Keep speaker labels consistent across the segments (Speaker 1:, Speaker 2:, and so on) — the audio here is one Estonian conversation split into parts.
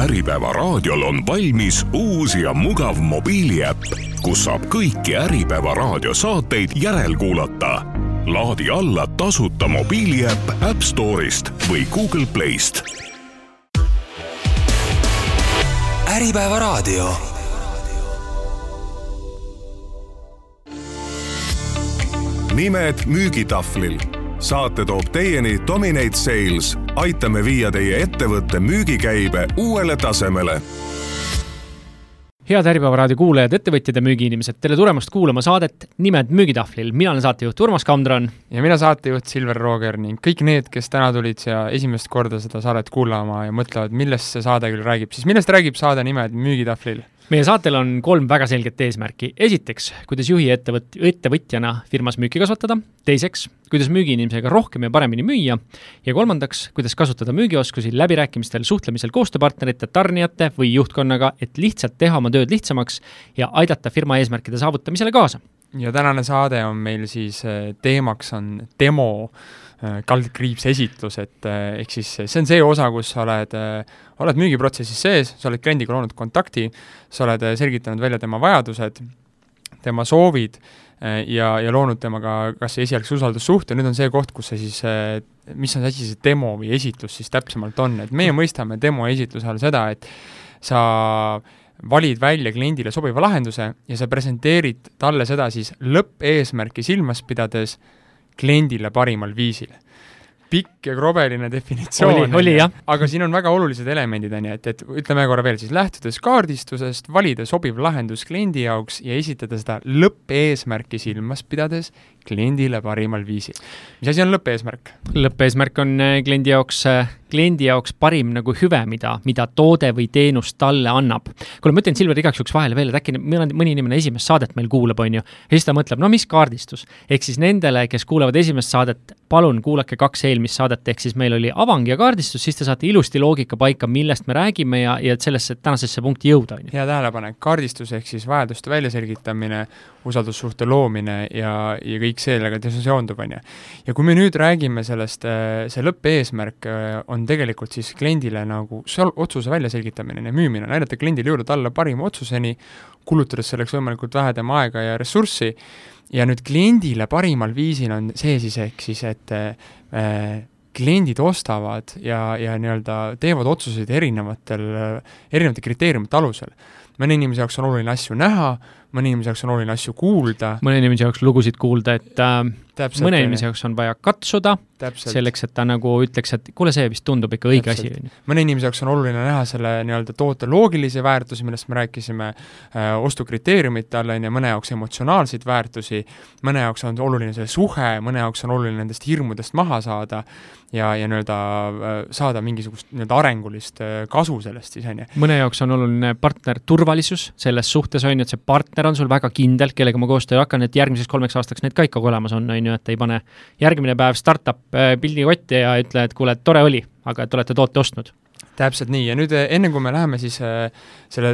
Speaker 1: Äripäeva raadiol on valmis uus ja mugav mobiiliäpp, kus saab kõiki Äripäeva raadiosaateid järelkuulata. laadi alla tasuta mobiiliäpp App Store'ist või Google Playst.
Speaker 2: Äripäeva raadio.
Speaker 3: nimed müügitahvlil saate toob teieni Dominate Sales. aitame viia teie ettevõtte müügikäibe uuele tasemele
Speaker 4: head Äripäeva raadio kuulajad, ettevõtjad ja müügiinimesed, tere tulemast kuulama saadet Nimed müügitahvlil. mina olen saatejuht Urmas Kamdran.
Speaker 5: ja mina saatejuht Silver Rooger ning kõik need, kes täna tulid siia esimest korda seda saadet kuulama ja mõtlevad, millest see saade küll räägib, siis millest räägib saade Nimed müügitahvlil?
Speaker 4: Meie saatel on kolm väga selget eesmärki. esiteks, kuidas juhi ettevõt-, ettevõtjana firmas müüki kasvatada, teiseks, kuidas müügiinimesega rohkem ja paremini müüa ja kolmandaks, kuidas kasutada müügioskusi läbirääkimistel, suhtlemisel koostööpartnerite, tarnijate või juhtkonnaga, et lihtsalt teha oma tööd lihtsamaks ja aidata firma eesmärkide saavutamisele kaasa.
Speaker 5: ja tänane saade on meil siis, eh, teemaks on demo kaldkriips esitlus, et äh, ehk siis see on see osa, kus sa oled, äh, oled müügiprotsessis sees, sa oled kliendiga loonud kontakti, sa oled selgitanud välja tema vajadused, tema soovid ja, ja loonud temaga kas esialgse usaldussuhte, nüüd on see koht, kus see siis, mis on asi see demo või esitlus siis täpsemalt on, et meie mõistame demo esitluse all seda, et sa valid välja kliendile sobiva lahenduse ja sa presenteerid talle seda siis lõppeesmärki silmas pidades kliendile parimal viisil pikk ja krobeline definitsioon.
Speaker 4: oli jah.
Speaker 5: aga siin on väga olulised elemendid, on ju, et, et ütleme korra veel siis, lähtudes kaardistusest, valida sobiv lahendus kliendi jaoks ja esitada seda lõppeesmärki silmas pidades kliendile parimal viisil. mis asi on lõppeesmärk?
Speaker 4: lõppeesmärk on äh, kliendi jaoks, äh, kliendi jaoks parim nagu hüve, mida, mida toode või teenus talle annab. kuule, ma ütlen Silver igaks juhuks vahele veel, et äkki mõni, mõni inimene esimest saadet meil kuulab, on ju, ja siis ta mõtleb, no mis kaardistus. ehk siis nendele, kes kuulavad esimest saadet, palun kuulake kaks eelmist saadet, ehk siis meil oli avang ja kaardistus, siis te saate ilusti loogika paika, millest me räägime ja, ja sellesse tänasesse punkti jõuda, on ju.
Speaker 5: hea tähelepanek, kaardistus ehk siis vajaduste väljaselgitamine, usaldussuhte loomine ja, ja kõik sellega seondub, on ju. ja kui me nüüd räägime sellest, äh, see lõppeesmärk äh, on tegelikult siis kliendile nagu seal otsuse väljaselgitamine ja müümine, näidata kliendile jõuda talle parima otsuseni, kulutades selleks võimalikult vähe tema aega ja ressurssi, ja nüüd kliendile parimal viisil on see siis ehk siis, et äh, kliendid ostavad ja, ja nii-öelda teevad otsuseid erinevatel, erinevate kriteeriumite alusel. mõne inimese jaoks on oluline asju näha, mõne inimese jaoks on oluline asju kuulda.
Speaker 4: mõne inimese jaoks lugusid kuulda, et äh, Täpselt, mõne inimese jaoks on vaja katsuda, selleks, et ta nagu ütleks, et kuule, see vist tundub ikka õige asi,
Speaker 5: mõne inimese jaoks on oluline näha selle nii-öelda toote loogilisi väärtusi, millest me rääkisime äh,, ostukriteeriumite all, on ju, mõne jaoks emotsionaalseid väärtusi, mõne jaoks on oluline see suhe, mõne jaoks on oluline nendest hirmudest maha saada ja, ja nii-öelda äh, saada mingisugust nii-öelda arengulist äh, kasu sellest siis, on ju.
Speaker 4: mõne jaoks on oluline partner turvalisus selles suhtes, on ju, et see partner on sul väga kindel, kellega ma koostöö hakkan, et järgmiseks kolmeks aastaks need ka ikkagi olemas on, on ju, et ei pane järgmine päev startup äh, pildi kotti ja ütle, et kuule, et tore oli, aga et olete toote ostnud
Speaker 5: täpselt nii ja nüüd äh, enne kui me läheme siis äh, selle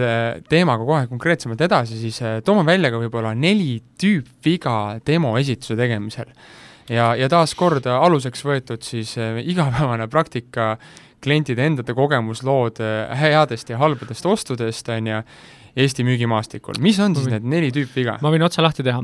Speaker 5: teemaga kohe konkreetsemalt edasi, siis toome välja ka võib-olla neli tüüpviga demo esituse tegemisel. ja, ja taaskord aluseks võetud siis igapäevane praktika, klientide endate kogemuslood headest ja halbadest ostudest, on ju, Eesti müügimaastikul, mis on siis need neli tüüpviga?
Speaker 4: ma võin otsa lahti teha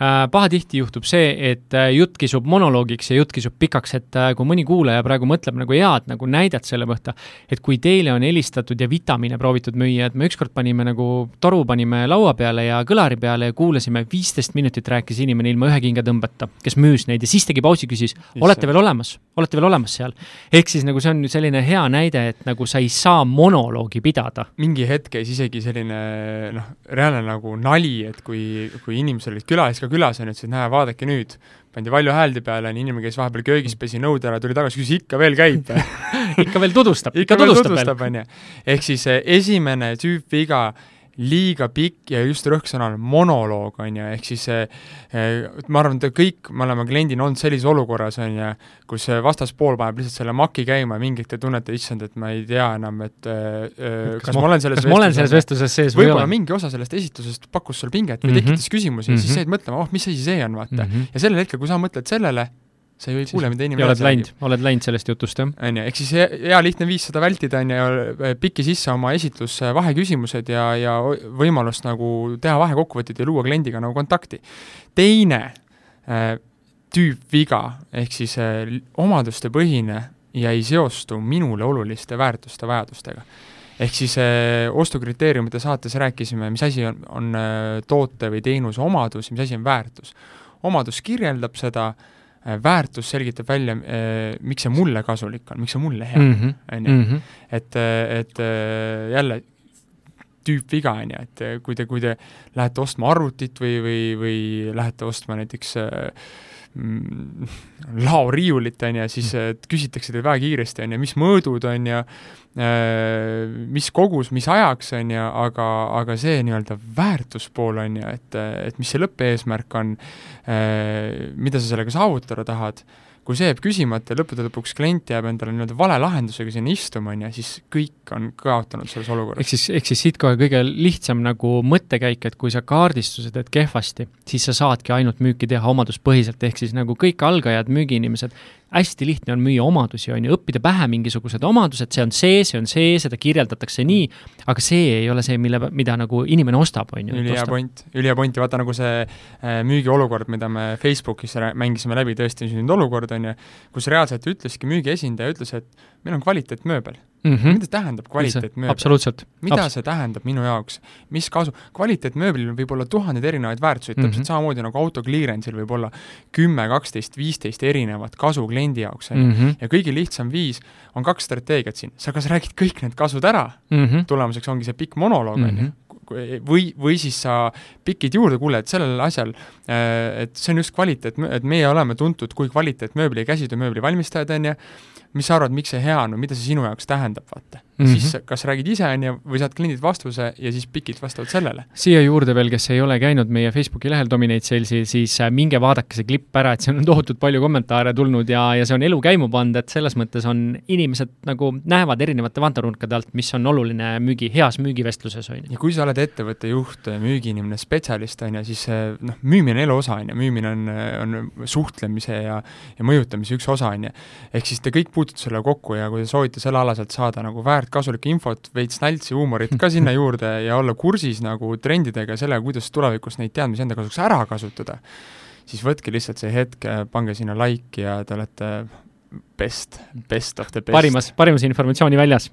Speaker 4: pahatihti juhtub see, et äh, jutt kisub monoloogiks ja jutt kisub pikaks, et äh, kui mõni kuulaja praegu mõtleb nagu head nagu näidet selle kohta, et kui teile on helistatud ja vitamiine proovitud müüa, et me ükskord panime nagu toru panime laua peale ja kõlari peale ja kuulasime, viisteist minutit rääkis inimene ilma ühe kingatõmbeta, kes müüs neid ja siis tegi pausi, küsis, olete veel olemas, olete veel olemas seal? ehk siis nagu see on selline hea näide, et nagu sa ei saa monoloogi pidada.
Speaker 5: mingi hetk käis isegi selline noh, reaalne nagu nali, et kui, kui inimesel olid külalised ka külas on, ütlesid, näe, vaadake nüüd, pandi Valju hääldi peale, on inimene käis vahepeal köögis, pesi nõud ära, tuli tagasi, küsis, ikka veel käib?
Speaker 4: Ikka veel tutvustab
Speaker 5: ikka veel tutvustab, on ju. ehk siis eh, esimene tüüpviga liiga pikk ja just rõhksõnal monoloog, on ju, ehk siis eh, ma arvan, et kõik me oleme kliendina olnud sellises olukorras, on ju, kus vastaspool paneb lihtsalt selle maki käima ja mingi hetk te tunnete, issand, et ma ei tea enam, et äh, kas, kas ma olen selles
Speaker 4: kas ma olen selles vestluses sees
Speaker 5: või ei ole. võib-olla mingi osa sellest esitlusest pakkus sulle pinget või mm -hmm. tekitas küsimusi mm -hmm. ja siis mhm. jäid mõtlema, oh, mis asi see on, vaata mm. -hmm. ja sellel hetkel, kui sa mõtled sellele, sa ei kuule, mida inimene
Speaker 4: oled läinud, oled läinud sellest jutust, jah?
Speaker 5: on ju, ehk siis hea, hea lihtne viis seda vältida, on ju, pikki sisse oma esitlusse vaheküsimused ja, ja võimalust nagu teha vahekokkuvõtteid ja luua kliendiga nagu kontakti. teine äh, tüüpviga, ehk siis äh, omadustepõhine ja ei seostu minule oluliste väärtuste, vajadustega ehk siis äh, ostukriteeriumite saates rääkisime, mis asi on, on äh, toote või teenuse omadus ja mis asi on väärtus. omadus kirjeldab seda äh,, väärtus selgitab välja äh,, miks see mulle kasulik on, miks see mulle hea on
Speaker 4: Mhm.
Speaker 5: on ju.
Speaker 4: Mhm.
Speaker 5: et, et äh, jälle tüüpviga, on ju, et äh, kui te, kui te lähete ostma arvutit või, või, või lähete ostma näiteks äh, laoriiulit, on ju, siis äh, küsitakse teil väga kiiresti, on ju, mis mõõdud, on ju, mis kogus, mis ajaks, on ju, aga, aga see nii-öelda väärtuspool, on ju, et, et mis see lõppeesmärk on, mida sa sellega saavutada tahad, kui see jääb küsimata ja lõppude lõpuks klient jääb endale nii-öelda vale lahendusega sinna istuma, on ju, siis kõik on kaotanud selles
Speaker 4: ehk
Speaker 5: olukorras.
Speaker 4: siis, ehk siis siit kohe kõige lihtsam nagu mõttekäik, et kui sa kaardistuse teed kehvasti, siis sa saadki ainult müüki teha omaduspõhiselt, ehk siis nagu kõik algajad müügiinimesed, hästi lihtne on müüa omadusi, on ju, õppida pähe mingisugused omadused, see on see, see on see, seda kirjeldatakse nii, aga see ei ole see, mille, mida nagu inimene ostab, on ju.
Speaker 5: ülihea point, ülihea point ja vaata nagu see äh, müügiolukord, mida me Facebookis mängisime läbi, tõesti sündinud olukord, on ju, kus reaalselt ütleski müügiesindaja, ütles, et meil on kvaliteetmööbel
Speaker 4: mm. -hmm.
Speaker 5: mida tähendab kvaliteetmööbel?
Speaker 4: absoluutselt.
Speaker 5: mida see tähendab minu jaoks, mis kasu, kvaliteetmööblil võib olla tuhandeid erinevaid väärtuseid mm, -hmm. täpselt samamoodi nagu auto clearance'il võib olla kümme, kaksteist, viisteist erinevat kasu kliendi jaoks, on ju.
Speaker 4: mm. -hmm.
Speaker 5: ja kõige lihtsam viis on kaks strateegiat siin, sa kas räägid kõik need kasud ära,
Speaker 4: Mm -hmm.
Speaker 5: tulemuseks ongi see pikk monoloog, on ju,
Speaker 4: Mhm.
Speaker 5: Või, või siis sa pikid juurde, kuule, et sellel asjal, et see on just kvaliteet, et meie oleme tuntud kui kvaliteetmööbli ja käsitöömööbli valmistajad, on ju, mis sa arvad, miks see hea on või mida see sinu jaoks tähendab, vaata mm.
Speaker 4: Mhm.
Speaker 5: -hmm. siis kas räägid ise, on ju, või saad kliendilt vastuse ja siis pikid vastavalt sellele.
Speaker 4: siia juurde veel, kes ei ole käinud meie Facebooki lehel Dominate Salesi, siis äh, minge vaadake see klipp ära, et seal on tohutult palju kommentaare tulnud ja, ja see on elu käima pannud, et selles mõttes on inimesed nagu näevad erinevate vaatenurkade alt, mis on oluline müügi, heas müügivestluses, on ju.
Speaker 5: ja kui sa oled ettevõtte juht, müügiinimene, spetsialist, on ju, siis eh, noh, müümine on elu osa, on ju, müümine on, on suhtlemise ja ja mõjutamise üks osa, on ju. ehk siis te kõik puutute sellega kokku ja kui te soovite sellealaselt saada nagu väärt kasulikku infot, veits naltsi, huumorit ka sinna juurde ja olla kursis nagu trendidega sellega, kuidas tulevikus neid teadmisi enda kasuks ära kasutada, siis võtke lihtsalt see hetk, pange sinna like ja te olete best, best of the best.
Speaker 4: parimas, parimas informatsiooni väljas.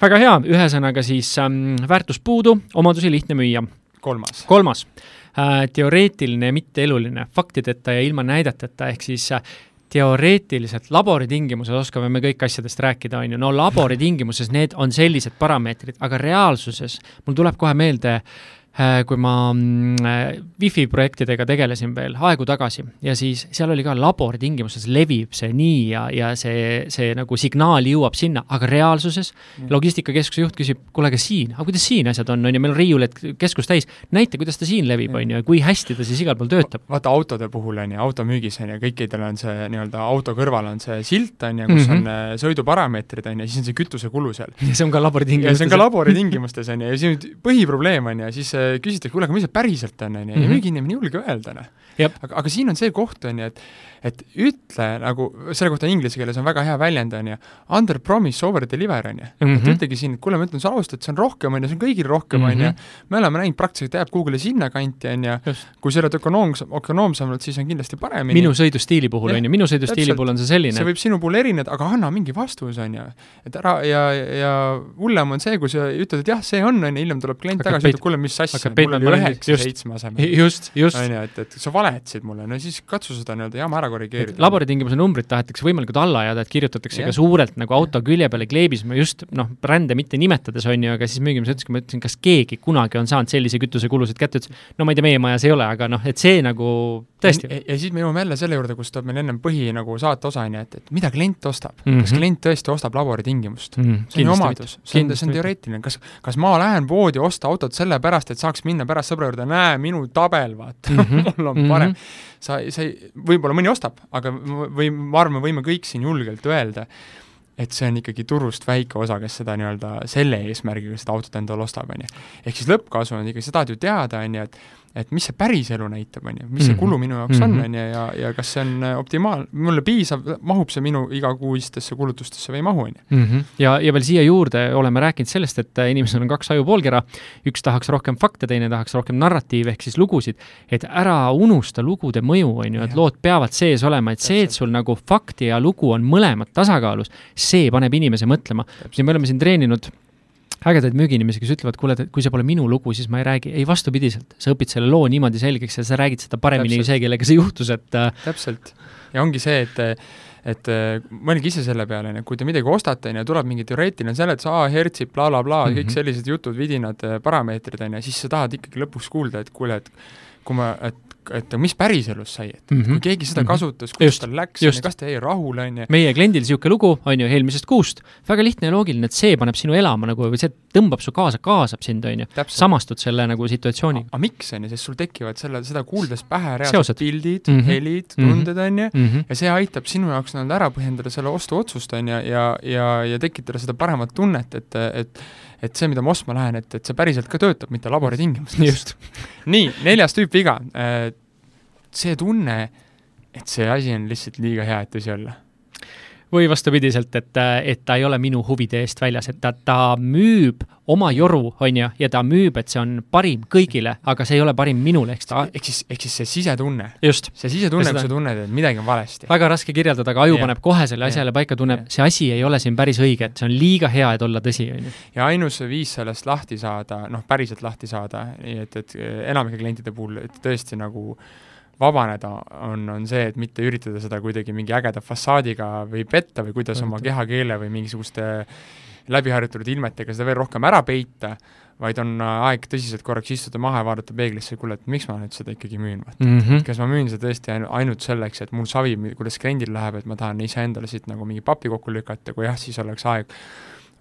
Speaker 4: väga hea, ühesõnaga siis ähm, väärtus puudu, omadusi lihtne müüa.
Speaker 5: kolmas.
Speaker 4: kolmas äh,, teoreetiline ja mitteeluline, faktideta ja ilma näideteta, ehk siis äh, teoreetiliselt laboritingimuses oskame me kõik asjadest rääkida, on ju, no laboritingimuses need on sellised parameetrid, aga reaalsuses mul tuleb kohe meelde äh, kui ma mm, äh, wifi projektidega tegelesin veel aegu tagasi ja siis seal oli ka labori tingimustes levib see nii ja, ja see, see nagu signaal jõuab sinna, aga reaalsuses logistikakeskuse juht küsib, kuule, aga siin, aga kuidas siin asjad on, on ju, meil on riiulid keskus täis, näita, kuidas ta siin levib, on ju, ja kui hästi ta siis igal pool töötab.
Speaker 5: vaata autode puhul on ju, automüügis on ju, kõikidel on see nii-öelda auto kõrval on see silt on ju, kus mm -hmm. on äh, sõiduparameetrid on ju, siis on see kütusekulu seal.
Speaker 4: ja see on ka labori tingimustes.
Speaker 5: see on ka labori tingimustes on ju, ja see on põhiprobleem on ju, siis äh, küsitakse, kuule, aga mis see päriselt on, on ju, ja
Speaker 4: Mhm.
Speaker 5: müügiinimene ei julge öelda, noh. Aga, aga siin on see koht, on ju, et et ütle nagu, selle kohta inglise keeles on väga hea väljend, on ju, under promise, over deliver, on ju. et
Speaker 4: Mhm.
Speaker 5: ütlegi siin, et kuule, ma ütlen ausalt, et see on rohkem, on ju, see on kõigil rohkem, on ju, me oleme näinud praktiliselt jääb Google'i sinnakanti, on ju, kui sa oled ökonoomsem, ökonoomsemalt, siis on kindlasti paremini.
Speaker 4: minu sõidustiili puhul, on ju, minu sõidustiili puhul on see selline
Speaker 5: see võib sinu puhul erineda, aga anna mingi vastus, on ju. et ära ja, ja hullem on see, kui sa ütled, et jah, see on, on ju, hiljem tuleb klient tagasi ja ütleb, kuule, mis asja, mul
Speaker 4: peitma
Speaker 5: üheksa
Speaker 4: just.
Speaker 5: seitsme asemel.
Speaker 4: just, just.
Speaker 5: on ju, et, et sa valetasid mulle, no siis katsu seda nii-öelda jama ära korrigeerida.
Speaker 4: laboritingimuse numbrid tahetakse võimalikult alla ajada, et kirjutatakse
Speaker 5: Jah.
Speaker 4: ka suurelt nagu auto külje peale kleebis, ma just noh, brände mitte nimetades, on ju, aga siis müügimees ütles, kui ma ütlesin, kas keegi kunagi on saanud sellise kütusekulusid kätte, ütles no ma ei tea, meie majas ei ole, aga noh, et see nagu tõesti
Speaker 5: ja, siis me jõuame jälle selle juurde, kus tuleb meil ennem põhi nagu saate osa, on ju, et, et mida klient ostab mm.
Speaker 4: Mhm.
Speaker 5: -hmm. kas klient tõesti ostab laboritingimust
Speaker 4: mm,
Speaker 5: see on ju omadus, see on, see on teoreetiline, kas, kas ma lähen poodi osta autot sellepärast, et saaks minna pärast sõbra juurde, näe, minu tabel, vaata mm,
Speaker 4: Mhm.
Speaker 5: -hmm. mul on parem mm. -hmm. Sa, ei, võib-olla mõni ostab, aga või ma arvan, me võime kõik siin julgelt öelda, et see on ikkagi turust väike osa, kes seda nii-öelda selle eesmärgiga seda autot endale ostab, on ju. ehk siis lõppkasu on ikkagi, sa tahad ju teada, on ju, et et mis see päris elu näitab, on ju, mis see
Speaker 4: Mhm.
Speaker 5: kulu minu jaoks on,
Speaker 4: Mhm.
Speaker 5: on ju, ja, ja kas see on äh, optimaal-, mulle piisav, mahub see minu igakuistesse kulutustesse või ei mahu, on ju.
Speaker 4: -hmm. ja, ja veel siia juurde oleme rääkinud sellest, et äh, inimesel on kaks ajupoolkera, üks tahaks rohkem fakte, teine tahaks rohkem narratiive ehk siis lugusid, et ära unusta lugude mõju, on ju, et
Speaker 5: Jah.
Speaker 4: lood peavad sees olema, et see, et sul nagu fakti ja lugu on mõlemad tasakaalus, see paneb inimese mõtlema. ja me oleme siin treeninud ägedaid müügiinimesi, kes ütlevad, kuule, et kui see pole minu lugu, siis ma ei räägi, ei vastupidiselt, sa õpid selle loo niimoodi selgeks ja sa räägid seda paremini kui see, kellega see juhtus, et äh,
Speaker 5: täpselt. ja ongi see, et et äh, mõelge ise selle peale, on ju, kui te midagi ostate, on ju, tuleb mingi teoreetiline seletus, aa, hertsib bla, bla, blablabla, kõik
Speaker 4: Mhm.
Speaker 5: sellised jutud, vidinad, parameetrid, on ju, siis sa tahad ikkagi lõpuks kuulda, et kuule, et kui ma, et, et mis päriselus sai, et
Speaker 4: Mhm.
Speaker 5: kui keegi seda
Speaker 4: Mhm.
Speaker 5: kasutas, kuidas
Speaker 4: Just,
Speaker 5: tal läks, kas ta jäi rahule, on ju,
Speaker 4: meie kliendil niisugune lugu, on ju, eelmisest kuust, väga lihtne ja loogiline, et see paneb sinu elama nagu või see tõmbab su kaasa, kaasab sind, on ju. samastud selle nagu situatsiooniga
Speaker 5: aga miks, on ju, sest sul tekivad selle, seda kuuldes pähe reaalsed pildid mm,
Speaker 4: Mhm.
Speaker 5: -hmm. helid mm,
Speaker 4: Mhm.
Speaker 5: -hmm. tunded, on ju,
Speaker 4: mm. -hmm.
Speaker 5: ja see aitab sinu jaoks nii-öelda ära põhjendada selle ostuotsust, on ju, ja, ja, ja tekitada seda paremat tunnet, et, et et see, mida ma ostma lähen, et, et see päriselt ka töötab, mitte laboritingimustes.
Speaker 4: just.
Speaker 5: nii, neljas tüüp viga. See tunne, et see asi on lihtsalt liiga hea, et tõsi olla.
Speaker 4: või vastupidiselt, et, et ta ei ole minu huvide eest väljas, et ta, ta müüb oma joru, on ju, ja ta müüb, et see on parim kõigile, aga see ei ole parim minule, eks ta,
Speaker 5: ehk siis, ehk siis see sisetunne,
Speaker 4: just.
Speaker 5: see sisetunne,
Speaker 4: Ja
Speaker 5: kui sa tunned, et midagi on valesti.
Speaker 4: väga raske kirjeldada, aga aju
Speaker 5: Jah.
Speaker 4: paneb kohe selle asjale paika, tunneb, see asi ei ole siin päris õige, et see on liiga hea, et olla tõsi, on ju.
Speaker 5: ja ainus viis sellest lahti saada, noh, päriselt lahti saada, nii et, et enamike klientide puhul, et tõesti nagu vabaneda, on, on see, et mitte üritada seda kuidagi mingi ägeda fassaadiga või petta või kuidas oma kehakeele või mingisuguste läbiharjutatud ilmetega seda veel rohkem ära peita, vaid on aeg tõsiselt korraks istuda maha ja vaadata peeglisse, kuule, et miks ma nüüd seda ikkagi müün, vaata
Speaker 4: Mm -hmm.
Speaker 5: kas ma müün seda tõesti ainu- ainult selleks, et mul savi, kuidas kliendil läheb, et ma tahan iseendale siit nagu mingi papi kokku lükata, kui jah, siis oleks aeg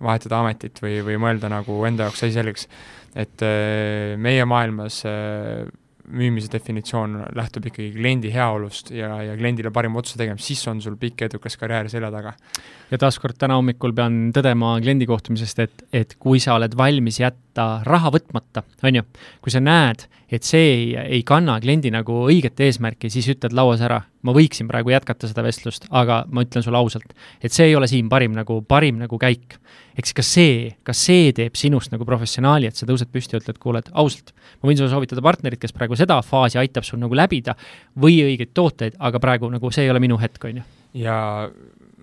Speaker 5: vahetada ametit või, või mõelda nagu enda jaoks asi selgeks. et äh, meie maailmas äh, müümise definitsioon lähtub ikkagi kliendi heaolust ja, ja kliendile parima otsuse tegemist, siis on sul pikk edukas karjäär selja taga.
Speaker 4: ja taaskord täna hommikul pean tõdema kliendi kohtumisest, et, et kui sa oled valmis jätta raha võtmata, on ju, kui sa näed, et see ei, ei kanna kliendi nagu õiget eesmärki, siis ütled lauas ära, ma võiksin praegu jätkata seda vestlust, aga ma ütlen sulle ausalt, et see ei ole siin parim nagu, parim nagu käik. eks ka see, ka see teeb sinust nagu professionaali, et sa tõused püsti ja ütled, kuule, et ausalt, ma võin sulle soovitada partnerit, kes praegu seda faasi aitab sul nagu läbida või õigeid tooteid, aga praegu nagu see ei ole minu hetk, on ju.
Speaker 5: ja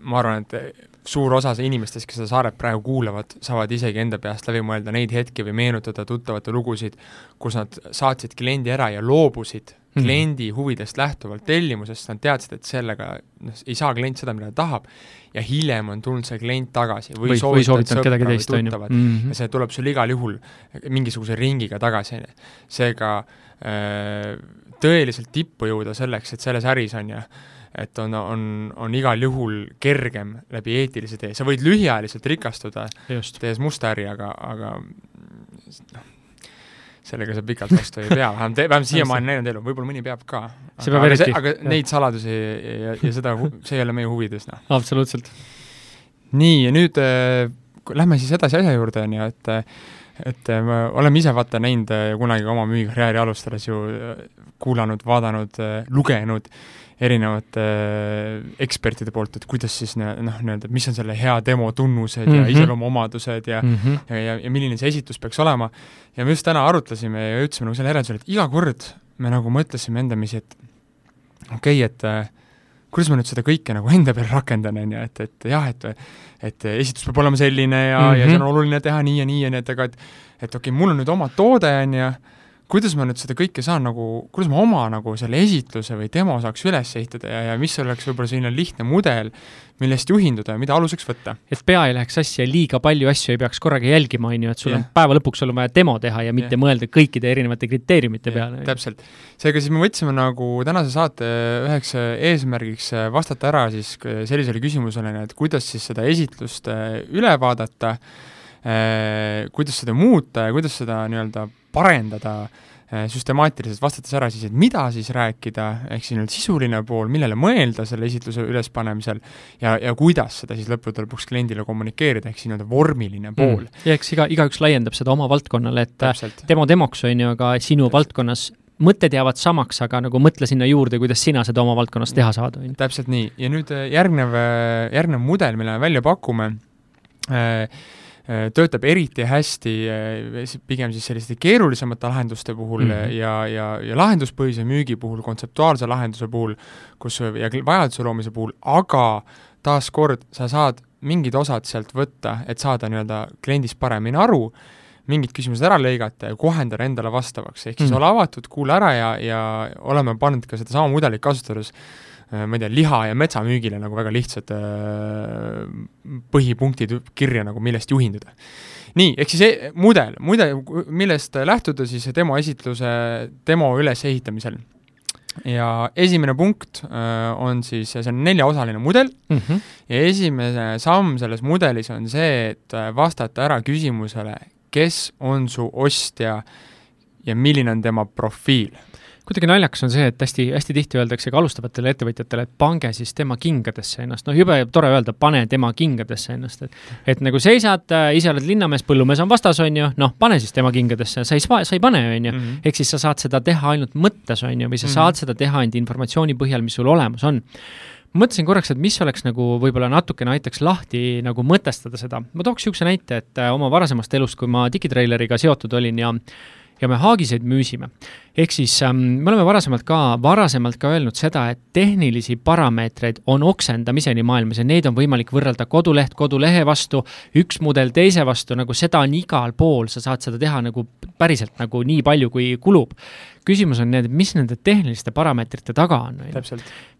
Speaker 5: ma arvan, et suur osa inimestest, kes seda saaret praegu kuulavad, saavad isegi enda peast läbi mõelda neid hetki või meenutada tuttavate lugusid, kus nad saatsid kliendi ära ja loobusid
Speaker 4: Mhm.
Speaker 5: kliendi huvidest lähtuvalt tellimusest, nad teadsid, et sellega noh, ei saa klient seda, mida ta tahab, ja hiljem on tulnud see klient tagasi või,
Speaker 4: või, soovitanud kedagi teist, on ju. Mhm.
Speaker 5: ja see tuleb sul igal juhul mingisuguse ringiga tagasi, on ju. seega äh, tõeliselt tippu jõuda selleks, et selles äris, on ju, et on, on, on igal juhul kergem läbi eetilise tee, sa võid lühiajaliselt rikastuda, tehes musta äri, aga, aga noh, sellega sa pikalt vastu ei pea, vähemalt, vähemalt siiamaani näinud elu, võib-olla mõni peab ka.
Speaker 4: See peab
Speaker 5: aga,
Speaker 4: eriti,
Speaker 5: aga neid saladusi ja, ja seda, see ei ole meie huvides, noh.
Speaker 4: absoluutselt.
Speaker 5: nii, ja nüüd äh, lähme siis edasi asja juurde, on ju, et et äh, me oleme ise vaata näinud äh, kunagi oma müügikarjääri alustades ju äh, kuulanud, vaadanud, lugenud erinevate äh, ekspertide poolt, et kuidas siis noh, nii-öelda, mis on selle hea demo tunnused mm -hmm.
Speaker 4: Mhm.
Speaker 5: ja iseloomuomadused ja
Speaker 4: Mm -hmm.
Speaker 5: ja, ja, ja milline see esitus peaks olema. ja me just täna arutlesime ja jõudsime nagu selle järeldusele, et iga kord me nagu mõtlesime endamisi, et okei okay,, et äh, kuidas ma nüüd seda kõike nagu enda peal rakendan, on ju, et, et jah, et et esitus peab olema selline ja mm, -hmm. ja see on oluline teha nii ja nii ja nii, et aga et et okei okay,, mul on nüüd oma toode, on ju, kuidas ma nüüd seda kõike saan nagu, kuidas ma oma nagu selle esitluse või demo saaks üles ehitada ja, ja mis oleks võib-olla selline lihtne mudel, millest juhinduda ja mida aluseks võtta?
Speaker 4: et pea ei läheks sassi ja liiga palju asju ei peaks korraga jälgima, on ju, et sul
Speaker 5: Jah.
Speaker 4: on päeva lõpuks sul on vaja demo teha ja mitte
Speaker 5: Jah.
Speaker 4: mõelda kõikide erinevate kriteeriumite peale.
Speaker 5: täpselt. seega siis me võtsime nagu tänase saate üheks eesmärgiks vastata ära siis k- sellisele küsimusele, et kuidas siis seda esitlust üle vaadata, kuidas seda muuta ja kuidas seda nii-öelda parendada eh, süstemaatiliselt, vastates ära siis, et mida siis rääkida, ehk siis nii-öelda sisuline pool, millele mõelda selle esitluse ülespanemisel ja, ja kuidas seda siis lõppude lõpuks kliendile kommunikeerida, ehk siis nii-öelda vormiline pool
Speaker 4: mm.. ja eks iga, igaüks laiendab seda oma valdkonnale, et äh,
Speaker 5: täpselt.
Speaker 4: demo demoks, on ju, aga sinu
Speaker 5: Täpselt.
Speaker 4: valdkonnas mõtted jäävad samaks, aga nagu mõtle sinna juurde, kuidas sina seda oma valdkonnas teha saad, on ju.
Speaker 5: täpselt nii, ja nüüd äh, järgnev, äh, järgnev mudel, mille me välja pakume äh,, töötab eriti hästi pigem siis selliste keerulisemate lahenduste puhul mm -hmm. ja, ja, ja lahenduspõhise müügi puhul, kontseptuaalse lahenduse puhul, kus ja vajaduse loomise puhul, aga taaskord sa saad mingid osad sealt võtta, et saada nii-öelda kliendist paremini aru, mingid küsimused ära lõigata ja kohendada endale vastavaks, ehk siis mm. ole avatud, kuula ära ja, ja oleme pannud ka sedasama mudelit kasutades äh, ma ei tea, liha- ja metsamüügile nagu väga lihtsad äh, põhipunktid kirja nagu, millest juhinduda. nii, ehk siis e mudel, mudel, millest lähtuda siis demo esitluse, demo ülesehitamisel ja esimene punkt äh, on siis, see on neljaosaline mudel mm -hmm. ja esimene samm selles mudelis on see, et vastata ära küsimusele, kes on su ostja ja milline on tema profiil
Speaker 4: kuidagi naljakas on see, et hästi, hästi tihti öeldakse ka alustavatele ettevõtjatele, et pange siis tema kingadesse ennast, noh jube tore öelda, pane tema kingadesse ennast, et et nagu seisad äh,, ise oled linnamees, põllumees on vastas, on ju, noh, pane siis tema kingadesse, sa ei, sa ei pane, on ju. Mhm. ehk siis sa saad seda teha ainult mõttes, on ju, või sa mm -hmm. saad seda teha ainult informatsiooni põhjal, mis sul olemas on mõtlesin korraks, et mis oleks nagu võib-olla natukene aitaks lahti nagu mõtestada seda. ma tooks niisuguse näite, et äh, oma varasemast elust, kui ma digitreileriga seotud olin ja ja me haagiseid müüsime. Ehk siis ähm, me oleme varasemalt ka, varasemalt ka öelnud seda, et tehnilisi parameetreid on oksendamiseni maailmas ja neid on võimalik võrrelda koduleht kodulehe vastu, üks mudel teise vastu, nagu seda on igal pool, sa saad seda teha nagu päriselt nagu nii palju, kui kulub küsimus on need, mis nende tehniliste parameetrite taga on.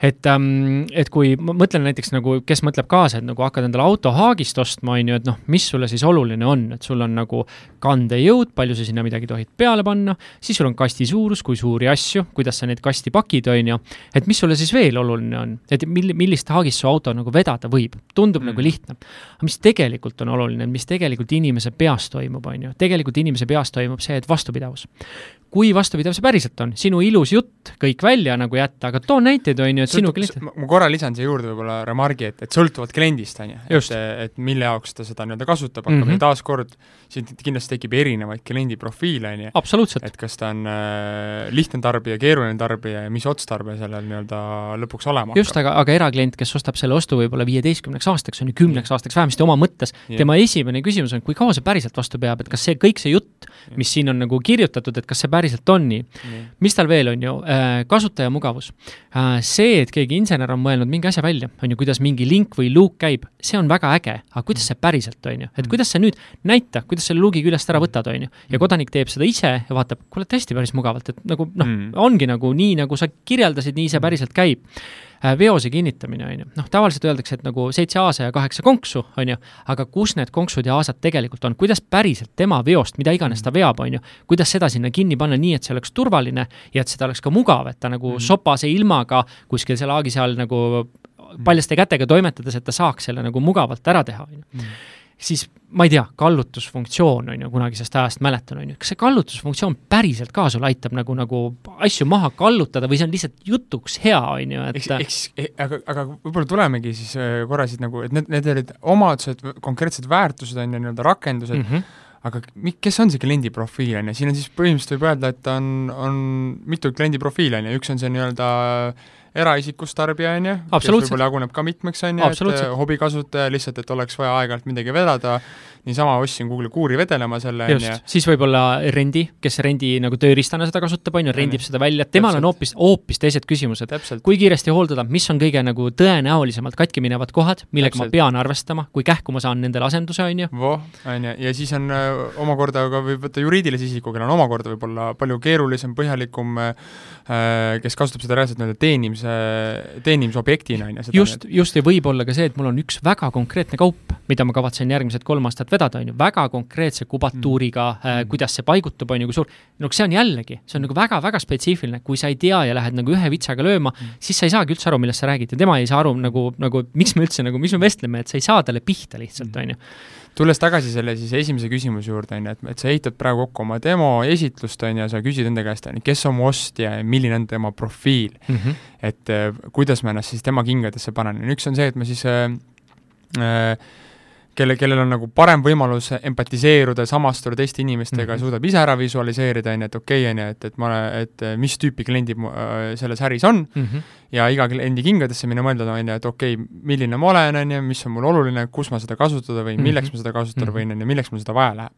Speaker 4: et, ähm, et kui ma mõtlen näiteks nagu, kes mõtleb kaasa, et nagu hakkad endale auto haagist ostma, on ju, et noh, mis sulle siis oluline on, et sul on nagu kandejõud, palju sa sinna midagi tohid peale panna, siis sul on kasti suurus, kui suuri asju, kuidas sa neid kasti pakid, on ju, et mis sulle siis veel oluline on, et mil-, millist haagist su auto nagu vedada võib, tundub mm. nagu lihtne. aga mis tegelikult on oluline, mis tegelikult inimese peas toimub, on ju, tegelikult inimese peas toimub see, et vastupidavus kui vastupidav see päriselt on, sinu ilus jutt kõik välja nagu jätta, aga too näiteid, on ju, et sinu klient
Speaker 5: ma korra lisan siia juurde võib-olla remargi, et, et sõltuvalt kliendist, on ju, et, et mille jaoks ta seda nii-öelda kasutab, aga mm -hmm. taaskord siin kindlasti tekib erinevaid kliendi profiile, on ju.
Speaker 4: absoluutselt.
Speaker 5: et kas ta on äh, lihtne tarbija, keeruline tarbija ja mis otstarve sellel nii-öelda lõpuks olema
Speaker 4: hakkab. just, aga, aga eraklient, kes ostab selle ostu võib-olla viieteistkümneks aastaks, on ju, kümneks aastaks vähemasti oma mõttes, tema esimene küsimus on, kui kaua see päriselt vastu peab, et kas see kõik see jutt, mis siin on nagu kirjutatud, et kas see päriselt on nii? Mm.. mis tal veel on ju, äh, kasutajamugavus. Äh, see, et keegi insener on mõelnud mingi asja välja, on ju, kuidas mingi link või luuk käib, see on väga äge, aga kuidas see päriselt, on ju, et mm. kuidas sa nüüd näita, kuidas selle luugi küljest ära võtad, on ju, ja mm. kodanik teeb seda ise ja vaatab, kuule, tõesti päris mugavalt, et nagu noh mm., ongi nagu nii, nagu sa kirjeldasid, nii see päriselt käib. Äh, veose kinnitamine, on ju, noh, tavaliselt öeldakse, et nagu seitse aasa ja kaheksa konksu, on ju, aga kus need konksud ja aasad tegelikult on, kuidas päriselt tema veost, mida iganes ta veab, on ju, kuidas seda sinna kinni panna nii, et see oleks turvaline ja et seda oleks ka mugav, et ta nagu mm. -hmm. sopase ilmaga kuskil seal haagise all nagu paljaste kätega toimetades, et ta saaks selle nagu mugavalt ära teha, on ju. Mhm siis ma ei tea, kallutusfunktsioon on ju, kunagisest ajast mäletan, on ju, kas see kallutusfunktsioon päriselt ka sul aitab nagu, nagu asju maha kallutada või see on lihtsalt jutuks hea, on ju, et
Speaker 5: eks, eks, e, aga, aga võib-olla tulemegi siis äh, korra siit nagu, et need, need olid omadused, konkreetsed väärtused, on ju, nii-öelda rakendused. Mm, -hmm aga kes on see kliendi profiil, on ju, siin on siis põhimõtteliselt võib öelda, et on, on mitu kliendi profiili, on ju, üks on see nii-öelda eraisikust tarbija, on ju, kes võib-olla jaguneb ka mitmeks, on ju, et hobikasutaja lihtsalt, et oleks vaja aeg-ajalt midagi vedada, niisama ostsin Google'i kuuri vedelema selle,
Speaker 4: on ju. siis võib-olla rendi, kes rendi nagu tööriistana seda kasutab, on ju, rendib seda välja, temal on hoopis, hoopis teised küsimused. kui kiiresti hooldada, mis on kõige nagu tõenäolisemalt katki minevad kohad, millega Täpselt. ma pean arvestama, kui kähku ma saan nendele asenduse, on ju.
Speaker 5: voh, on ju, ja siis on äh, omakorda ka võib võtta juriidilise isiku, kellel on omakorda võib-olla palju keerulisem, põhjalikum äh, kes kasutab seda reaalselt nii-öelda teenimise, teenimisobjektina, on ju.
Speaker 4: just, just, ja võib-olla ka see, et mul on üks väga konkreetne kaup, mida ma kavatsen järgmised kolm aastat vedada, on ju, väga konkreetse kubatuuriga mm., äh, kuidas see paigutub, on ju, kui suur, no see on jällegi, see on nagu väga-väga spetsiifiline, kui sa ei tea ja lähed nagu ühe vitsaga lööma mm., siis sa ei saagi üldse aru, millest sa räägid ja tema ei saa aru nagu, nagu miks me üldse nagu, miks me vestleme, et sa ei saa talle pihta lihtsalt, mm. on ju
Speaker 5: tulles tagasi selle siis esimese küsimuse juurde, on ju, et, et sa ehitad praegu kokku oma demo esitlust, on ju, sa küsid enda käest, on ju, kes on mu ostja ja milline on tema profiil mm. -hmm. et äh, kuidas ma ennast siis tema kingadesse panen, üks on see, et ma siis äh, äh, kelle, kellel on nagu parem võimalus empatiseeruda, samastuda teiste inimestega mm,
Speaker 4: Mhm.
Speaker 5: -hmm. suudab ise ära visualiseerida, on ju, et okei okay,, on ju, et, et ma, et äh, mis tüüpi kliendid äh, selles äris on
Speaker 4: mm. -hmm.
Speaker 5: ja iga kliendi kingadesse minna mõelda, on ju, et okei okay,, milline ma olen, on ju, mis on mul oluline, kus ma seda kasutada võin, milleks
Speaker 4: Mhm.
Speaker 5: ma seda kasutada
Speaker 4: Mhm.
Speaker 5: võin, on ju, milleks mul seda vaja läheb.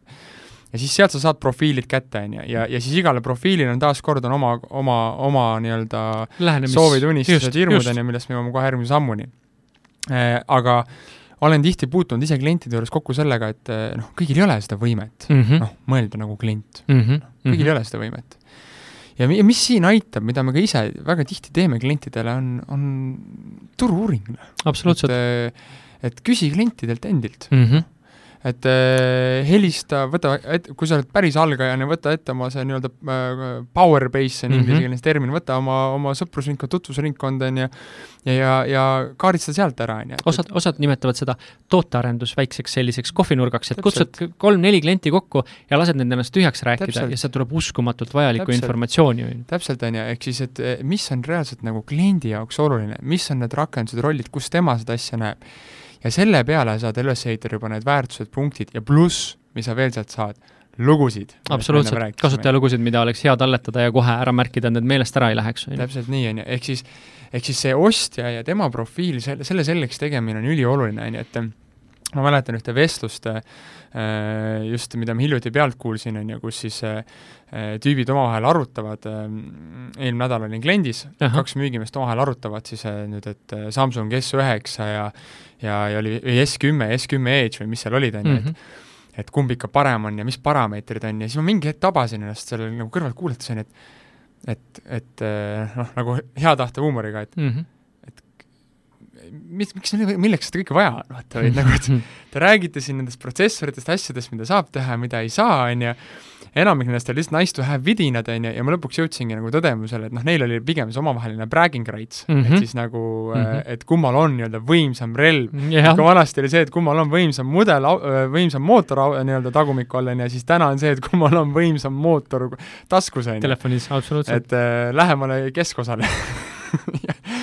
Speaker 5: ja siis sealt sa saad profiilid kätte, on ju, ja, ja siis igale profiilil on taaskord on oma, oma, oma nii-öelda soovid, unistused, hirmud, on ju, millest me jõuame kohe järgmise sammuni. Aga olen tihti puutunud ise klientide juures kokku sellega, et eh, noh, kõigil ei ole seda võimet
Speaker 4: mm. -hmm.
Speaker 5: noh, mõelda nagu klient,
Speaker 4: mm -hmm.
Speaker 5: kõigil ei ole seda võimet. ja mi- ja mis siin aitab, mida me ka ise väga tihti teeme klientidele, on, on turu-uuring.
Speaker 4: absoluutselt.
Speaker 5: et, et küsi klientidelt endilt,
Speaker 4: Mm -hmm.
Speaker 5: Et äh, helista, võta et kui sa oled päris algajana, võta ette oma see nii-öelda äh, power base, see on
Speaker 4: Mhm.
Speaker 5: inglisekeelne termin, võta oma, oma sõprusringkond, tutvusringkond, on ju, ja, ja, ja kaardista sealt ära, on ju.
Speaker 4: osad, osad nimetavad seda tootearendus väikseks selliseks kohvinurgaks, et kutsud kolm-neli klienti kokku ja lased nende ennast tühjaks rääkida
Speaker 5: Täpselt.
Speaker 4: ja sealt tuleb uskumatult vajalikku
Speaker 5: Täpselt.
Speaker 4: informatsiooni, on ju.
Speaker 5: täpselt, on ju, ehk siis, et eh, mis on reaalselt nagu kliendi jaoks oluline, mis on need rakendused, rollid, kus tema seda asja näeb. Ja selle peale saad üles ehitada juba need väärtused, punktid ja pluss, mis sa veel sealt saad, lugusid.
Speaker 4: absoluutselt, kasutajalugusid, mida oleks hea talletada ja kohe ära märkida, et need meelest ära ei läheks,
Speaker 5: täpselt nii, on ju, ehk siis, ehk siis see ostja ja tema profiil, selle, selle selgeks tegemine on ülioluline, on ju, et ma mäletan ühte vestlust äh, just, mida ma hiljuti pealt kuulsin, on ju, kus siis äh, tüübid omavahel arutavad, eelmine nädal olin kliendis, kaks müügimeest omavahel arutavad siis äh, nüüd, et äh, Samsung S9 ja ja, ja oli või S10 ja S10 Edge või mis seal olid, on ju,
Speaker 4: Mhm.
Speaker 5: et et kumb ikka parem on ja mis parameetrid on ja siis ma mingi hetk tabasin ennast sellel nagu kõrvalt kuulates, on ju, et et, et äh, noh, nagu hea tahte huumoriga, et
Speaker 4: Mhm.
Speaker 5: mis, miks, milleks seda kõike vaja on, vaata, või nagu, et te räägite siin nendest protsessoritest, asjadest, mida saab teha ja mida ei saa, on ju, enamik nendest on lihtsalt nice to have vidinad, on ju, ja ma lõpuks jõudsingi nagu tõdemusele, et noh, neil oli pigem see omavaheline bragging rights mm, -hmm.
Speaker 4: Mhm.
Speaker 5: et siis nagu mm,
Speaker 4: Mhm.
Speaker 5: -hmm. et kummal on nii-öelda võimsam relv
Speaker 4: jah
Speaker 5: kui, vanasti oli see, et kummal on võimsam mudel, võimsam mootor nii-öelda tagumiku all, on ju, siis täna on see, et kummal on võimsam mootor taskus, on ju.
Speaker 4: telefonis, absoluutselt.
Speaker 5: et äh, lähemale keskosale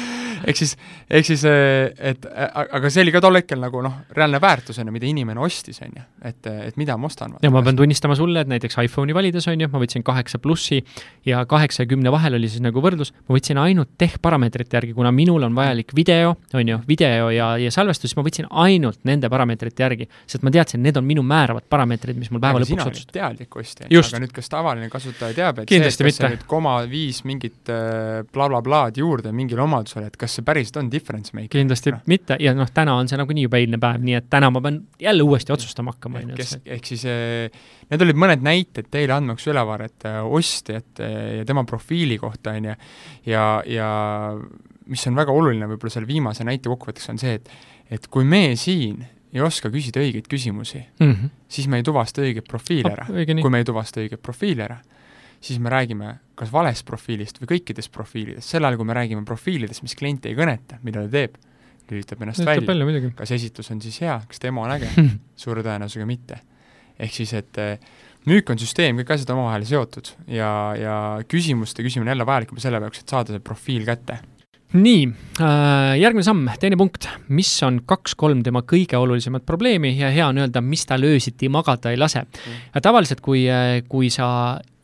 Speaker 5: ehk siis, ehk siis, et äh, aga see oli ka tol hetkel nagu noh, reaalne väärtus on ju, mida inimene ostis, on ju, et, et mida ma ostan.
Speaker 4: ja ma pean tunnistama sulle, et näiteks iPhone'i valides on ju, ma võtsin kaheksa plussi ja kaheksa ja kümne vahel oli siis nagu võrdlus, ma võtsin ainult tehparameetrite järgi, kuna minul on vajalik video, on ju, video ja, ja salvestus, siis ma võtsin ainult nende parameetrite järgi, sest ma teadsin, need on minu määravad parameetrid, mis mul päeva lõpuks
Speaker 5: sina oled
Speaker 4: otsustada.
Speaker 5: teadlik ostja, aga nüüd kas tavaline kasutaja teab, et
Speaker 4: Kindlasti
Speaker 5: see, kas
Speaker 4: mitte.
Speaker 5: sa nüüd koma viis mingit blablablaad juurde mingile omadusele, et kas see päriselt on difference maker?
Speaker 4: kindlasti
Speaker 5: Noh.
Speaker 4: mitte ja noh, täna on see nagunii juba eilne päev, nii et täna ma pean jälle uuesti otsustama hakkama,
Speaker 5: kes ehk siis eh, need olid mõned näited teile andmaks ülevaadet eh, ostjate ja tema profiili kohta, on ju, ja, ja mis on väga oluline võib-olla selle viimase näite kokkuvõtteks, on see, et et kui me siin ei oska küsida õigeid küsimusi,
Speaker 4: mm -hmm.
Speaker 5: siis me ei tuvasta õiget profiili ära. kui. me ei tuvasta õiget profiili ära, siis me räägime kas valest profiilist või kõikidest profiilidest, sel ajal, kui me räägime profiilidest, mis klienti ei kõneta, mida ta teeb, lülitab ennast
Speaker 4: ütleb
Speaker 5: välja
Speaker 4: välja
Speaker 5: kas esitlus on siis hea, kas demo on äge, suure tõenäosusega mitte. ehk siis, et eh, müük on süsteem, kõik asjad on omavahel seotud ja, ja küsimuste küsimine jälle vajalik juba selle jaoks, et saada see profiil kätte.
Speaker 4: nii äh,, järgmine samm, teine punkt, mis on kaks-kolm tema kõige olulisemat probleemi ja hea on öelda, mis tal öösiti magada ei lase mm.. tavaliselt, kui, kui sa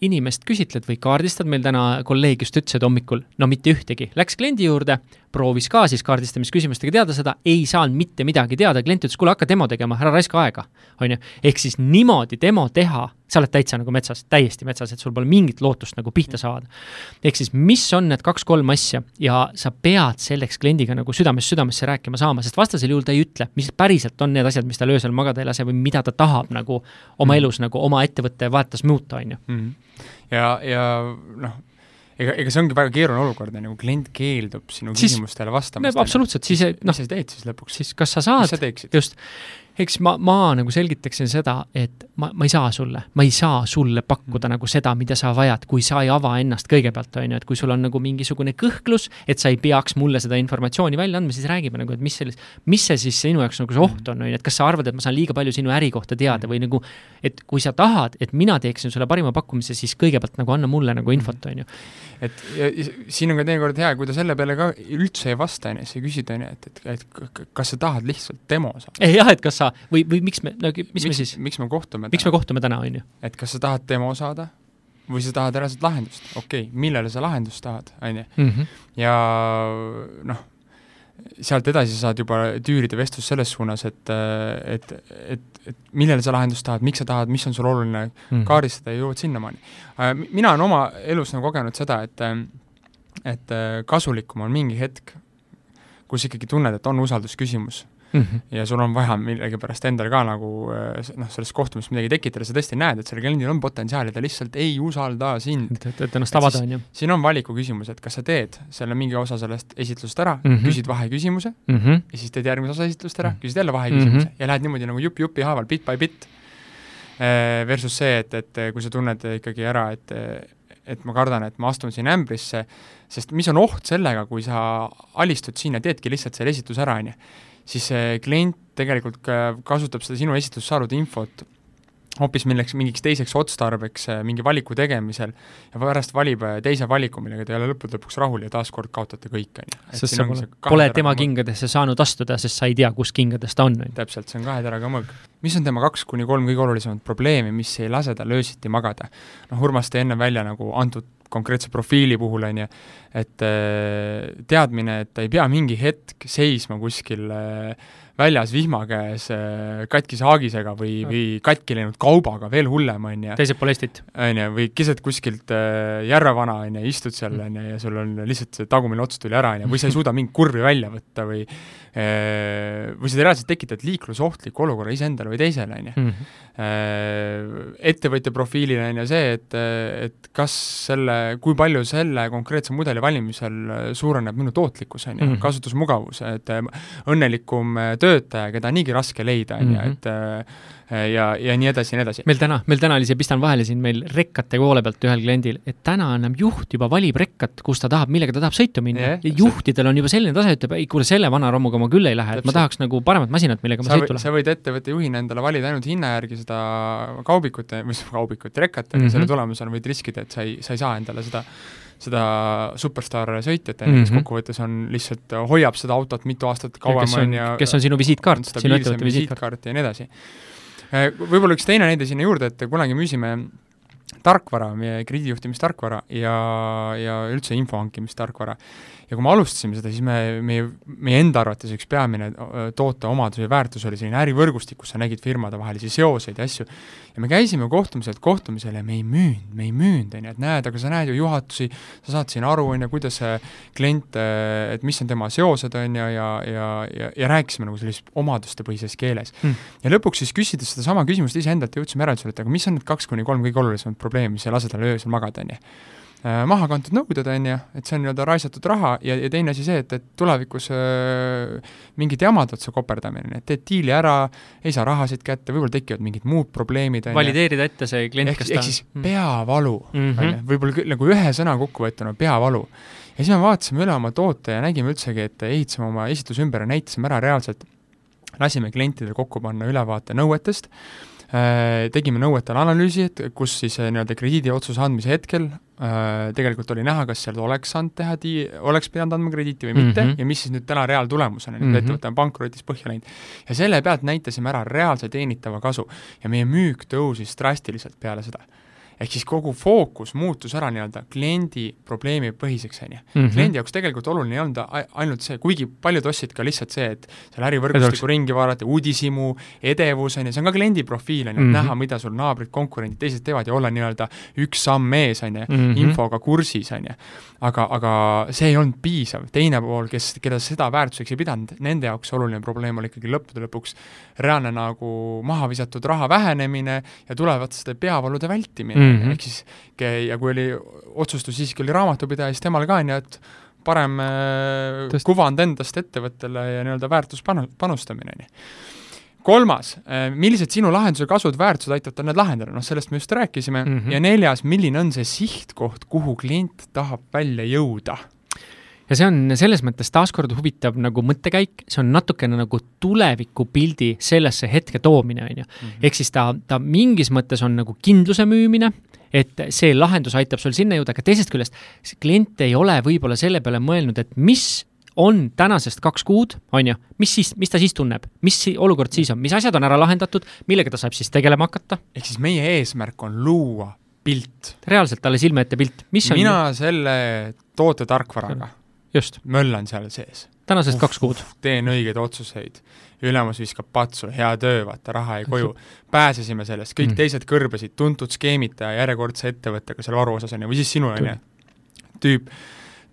Speaker 4: inimest küsitled või kaardistad, meil täna kolleeg just ütles, et hommikul no mitte ühtegi, läks kliendi juurde, proovis ka siis kaardistamisküsimustega teada seda, ei saanud mitte midagi teada, klient ütles, kuule hakka demo tegema, ära raiska aega, on ju. ehk siis niimoodi demo teha, sa oled täitsa nagu metsas, täiesti metsas, et sul pole mingit lootust nagu pihta saada. ehk siis mis on need kaks-kolm asja ja sa pead selleks kliendiga nagu südamest südamesse rääkima saama, sest vastasel juhul ta ei ütle, mis päriselt on need asjad, mis tal öösel magada ei lase või mida ta tahab nagu oma
Speaker 5: Mhm.
Speaker 4: elus nagu oma ettevõtte vaates muuta, on ju.
Speaker 5: mm. -hmm. ja, ja noh, ega, ega see ongi väga keeruline olukord, on ju, kui klient keeldub sinu
Speaker 4: Siis-
Speaker 5: küsimustele vastamast.
Speaker 4: absoluutselt, siis noh
Speaker 5: mis, sa teed siis lõpuks?
Speaker 4: siis kas sa saad
Speaker 5: sa,
Speaker 4: just, eks ma, ma nagu selgitaksin seda, et ma, ma ei saa sulle, ma ei saa sulle pakkuda mm. nagu seda, mida sa vajad, kui sa ei ava ennast kõigepealt, on ju, et kui sul on nagu mingisugune kõhklus, et sa ei peaks mulle seda informatsiooni välja andma, siis räägime nagu, et mis selles, mis see siis sinu jaoks nagu see oht on, on ju, et kas sa arvad, et ma saan liiga palju sinu äri kohta teada või nagu et kui sa tahad, et mina teeksin sulle parima pakkumise, siis kõigepealt nagu anna mulle nagu infot, on ju.
Speaker 5: et ja, siin on ka teinekord hea, kui ta selle peale ka üldse ei vasta, on ju, siis sa küsid, on ju, et, et, et kas sa tahad lihtsalt demo saada?
Speaker 4: jah, et kas sa, seda või, või miks me, no mis me siis,
Speaker 5: miks me kohtume
Speaker 4: miks me kohtume täna, on ju?
Speaker 5: et kas sa tahad demo saada või sa tahad reaalset lahendust, okei okay,, millele sa lahendust tahad, on ju.
Speaker 4: Mhm.
Speaker 5: ja noh, sealt edasi sa saad juba tüürida vestlust selles suunas, et, et, et, et millele sa lahendust tahad, miks sa tahad, mis on sul oluline mm. -hmm. kaardistada ja jõuad sinnamaani. mina olen oma elus nagu kogenud seda, et, et kasulikum on mingi hetk, kus ikkagi tunned, et on usaldusküsimus
Speaker 4: Mhm.
Speaker 5: ja sul on vaja millegipärast endal ka nagu noh, sellest kohtumisest midagi tekitada, sa tõesti näed, et sellel kliendil on potentsiaali, ta lihtsalt ei usalda sind.
Speaker 4: et, et, ennast avada, on ju.
Speaker 5: siin on valiku küsimus, et kas sa teed selle mingi osa sellest esitlusest ära
Speaker 4: mm,
Speaker 5: -hmm.
Speaker 4: -hmm.
Speaker 5: küsid vaheküsimuse
Speaker 4: mm -hmm.
Speaker 5: ja siis teed järgmise osa esitlust ära,
Speaker 4: Mhm.
Speaker 5: küsid jälle vaheküsimuse mm. -hmm. ja lähed niimoodi nagu jupp jupi haaval, bit by bit. Versus see, et, et kui sa tunned ikkagi ära, et et ma kardan, et ma astun siin ämbrisse, sest mis on oht sellega, kui sa alistud siin ja teedki lihtsalt selle esitluse ära, on ju, siis see klient tegelikult kasutab seda sinu esitluses saadud infot hoopis milleks, mingiks teiseks otstarbeks mingi valiku tegemisel ja pärast valib teise valiku, millega ta ei ole lõppude lõpuks rahul ja taaskord kaotate kõik, on ju.
Speaker 4: sest sa pole, pole tema kingadesse saanud astuda, sest sa ei tea, kus kingades ta on,
Speaker 5: täpselt, see on kahe teraga mõõk. mis on tema kaks kuni kolm kõige olulisemat probleemi, mis ei lase tal öösiti magada? noh, Urmas tõi enne välja nagu antud konkreetse profiili puhul, on ju, et teadmine, et ta ei pea mingi hetk seisma kuskil väljas vihma käes katkise haagisega või, või katki läinud kaubaga, veel hullem, on ju.
Speaker 4: teisel pool Eestit.
Speaker 5: on ju, või keset kuskilt Järvevana, on ju, istud seal, on ju, ja sul on lihtsalt see tagumine ots tuli ära, on ju, või sa ei suuda mingit kurvi välja võtta või või sa reaalselt tekitad liiklusohtliku olukorra iseendale või teisele, on ju.
Speaker 4: Mhm.
Speaker 5: Ettevõtja profiilil on ju see, et, et kas selle, kui palju selle konkreetse mudeli valimisel suureneb minu tootlikkus, on ju,
Speaker 4: Mhm.
Speaker 5: kasutusmugavus, et õnnelikum töötaja, keda on niigi raske leida, on ju,
Speaker 4: Mhm.
Speaker 5: et ja, ja nii edasi ja nii edasi.
Speaker 4: meil täna, meil täna oli see, pistan vahele siin meil rekkate poole pealt ühel kliendil, et täna enam juht juba valib rekkat, kus ta tahab, millega ta tahab sõitu minna
Speaker 5: Yeah,
Speaker 4: ja juhtidel on juba selline tase, ütleb, ei kuule, selle vana rommuga ma küll ei lähe, et ma tahaks nagu paremat masinat, millega ma sõitu lähen.
Speaker 5: sa võid ettevõtte juhina endale valida ainult hinna järgi seda kaubikut, siis kaubikut, rekkat, on
Speaker 4: Mhm.
Speaker 5: ju, selle tulemusena võid riskida, et sa ei, sa ei saa endale seda seda superstaar sõitjat, on
Speaker 4: Mhm.
Speaker 5: ju, kes kokkuvõttes on lihtsalt, hoiab seda autot mitu aastat kauem,
Speaker 4: on,
Speaker 5: ju.
Speaker 4: kes on sinu visiitkaart, sinu ettevõtte visiitkaart
Speaker 5: ja nii edasi. Võib-olla üks teine näide sinna juurde, et kunagi müüsime tarkvara, meie krediidijuhtimistarkvara ja, ja üldse info hankimistarkvara. Ja kui me alustasime seda, siis me, meie, meie enda arvates üks peamine toote omadus ja väärtus oli selline ärivõrgustik, kus sa nägid firmade vahelisi seoseid ja asju. ja me käisime kohtumiselt kohtumisel ja me ei müünud, me ei müünud, on ju, et näed, aga sa näed ju juhatusi, sa saad siin aru, on ju, kuidas see klient, et mis on tema seosed, on ju, ja, ja, ja, ja rääkisime nagu sellises omadustepõhises keeles
Speaker 4: Hmm.
Speaker 5: ja lõpuks siis küsides sedasama küsimust iseendalt, jõudsime järeldusele, et aga mis on need kaks kuni kolm kõige olulisemat probleemi, mis ei lase tal öösel magada, on ju. Maha kantud nõuded, on ju, et see on nii-öelda raisatud raha ja, ja teine asi see, et, et tulevikus äh, mingid jamad otsa koperdamine, et teed diili ära, ei saa rahasid kätte, võib-olla tekivad mingid muud probleemid,
Speaker 4: valideerida ette see klient,
Speaker 5: ehk,
Speaker 4: kes
Speaker 5: ehk
Speaker 4: ta
Speaker 5: siis peavalu
Speaker 4: mm,
Speaker 5: ju, võib-olla nagu ühe sõna kokkuvõetuna peavalu. ja siis me vaatasime üle oma toote ja nägime üldsegi, et ehitasime oma esitluse ümber ja näitasime ära reaalselt, lasime klientidel kokku panna ülevaate nõuetest, tegime nõuetele analüüsi, et kus siis nii-öelda krediidiotsuse andmise hetkel äh, tegelikult oli näha, kas seal oleks saanud teha di-, oleks pidanud andma krediiti või mitte mm -hmm. ja mis siis nüüd täna reaaltulemusena mm, -hmm. nüüd ettevõte on pankrotis põhja läinud. ja selle pealt näitasime ära reaalse teenitava kasu ja meie müük tõusis drastiliselt peale seda ehk siis kogu fookus muutus ära nii-öelda kliendi probleemi põhiseks, on ju.
Speaker 4: Mhm.
Speaker 5: kliendi jaoks tegelikult oluline ei olnud ainult see, kuigi paljud ostsid ka lihtsalt see, et seal ärivõrgustiku ringi vaadata, uudishimu, edevus, on ju, see on ka kliendi profiil, on ju, et
Speaker 4: Mhm.
Speaker 5: näha, mida sul naabrid, konkurendid, teised teevad ja olla nii-öelda üks samm ees, on ju,
Speaker 4: Mhm.
Speaker 5: infoga kursis, on ju. aga, aga see ei olnud piisav, teine pool, kes, keda seda väärtuseks ei pidanud, nende jaoks oluline probleem oli ikkagi lõppude lõpuks reaalne nagu maha visatud raha vähenemine ja tulevaste peavalude vältimine mm, -hmm. Ehk siis ja kui oli otsustus siiski oli raamatupidaja, siis temal ka on ju, et parem Tõst. Tõst. kuvand endast ettevõttele ja nii-öelda väärtus panu-, panustamine, on ju kolmas, millised sinu lahenduse kasud, väärtused aitavad tal need lahendada, noh sellest me just rääkisime mm, -hmm. ja neljas, milline on see sihtkoht, kuhu klient tahab välja jõuda?
Speaker 4: Ja see on selles mõttes taaskord huvitav nagu mõttekäik, see on natukene nagu tulevikupildi sellesse hetke toomine, on ju. ehk siis ta, ta mingis mõttes on nagu kindluse müümine, et see lahendus aitab sul sinna jõuda, aga teisest küljest klient ei ole võib-olla selle peale mõelnud, et mis on tänasest kaks kuud, on ju, mis siis, mis ta siis tunneb, mis olukord siis on, mis asjad on ära lahendatud, millega ta saab siis tegelema hakata?
Speaker 5: ehk siis meie eesmärk on luua pilt.
Speaker 4: reaalselt talle silme ette pilt, mis on
Speaker 5: mina selle toote tarkvaraga möllan seal sees.
Speaker 4: tänasest
Speaker 5: Uff,
Speaker 4: kaks kuud.
Speaker 5: teen õigeid otsuseid. ülemus viskab patsu, hea töö, vaata, raha jäi koju. pääsesime sellest, kõik
Speaker 4: Mm.
Speaker 5: teised kõrbesid, tuntud skeemitaja järjekordse ettevõttega seal varu osas, on ju, või siis sinu, on ju. tüüp,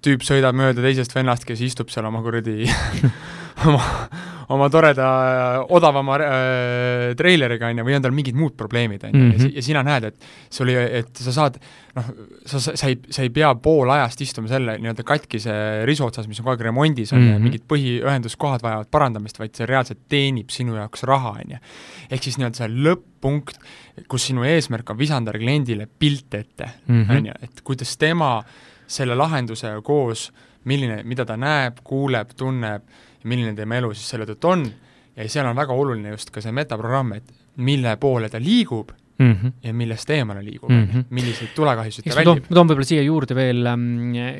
Speaker 5: tüüp sõidab mööda teisest vennast, kes istub seal oma kuradi oma, oma toreda odavama äh, treileriga, on ju, või on tal mingid muud probleemid, on ju, ja
Speaker 4: Mhm.
Speaker 5: sina näed, et sul ei, et sa saad noh, sa, sa, sa ei, sa ei pea pool ajast istuma selle nii-öelda katkise risu otsas, mis on kogu aeg remondis, on ju, ja
Speaker 4: Mhm.
Speaker 5: mingid põhiühenduskohad vajavad parandamist, vaid see reaalselt teenib sinu jaoks raha, on ju. ehk siis nii-öelda see lõpp-punkt, kus sinu eesmärk on visandada kliendile pilt ette,
Speaker 4: Mhm.
Speaker 5: on ju, et kuidas tema selle lahendusega koos, milline, mida ta näeb, kuuleb, tunneb milline tema elu siis selle tõttu on, ja seal on väga oluline just ka see metaprogramm, et mille poole ta liigub
Speaker 4: mm. -hmm.
Speaker 5: ja millest eemale liigub mm, -hmm. milliseid tulekahjusid ta väldib.
Speaker 4: ma toon võib-olla siia juurde veel,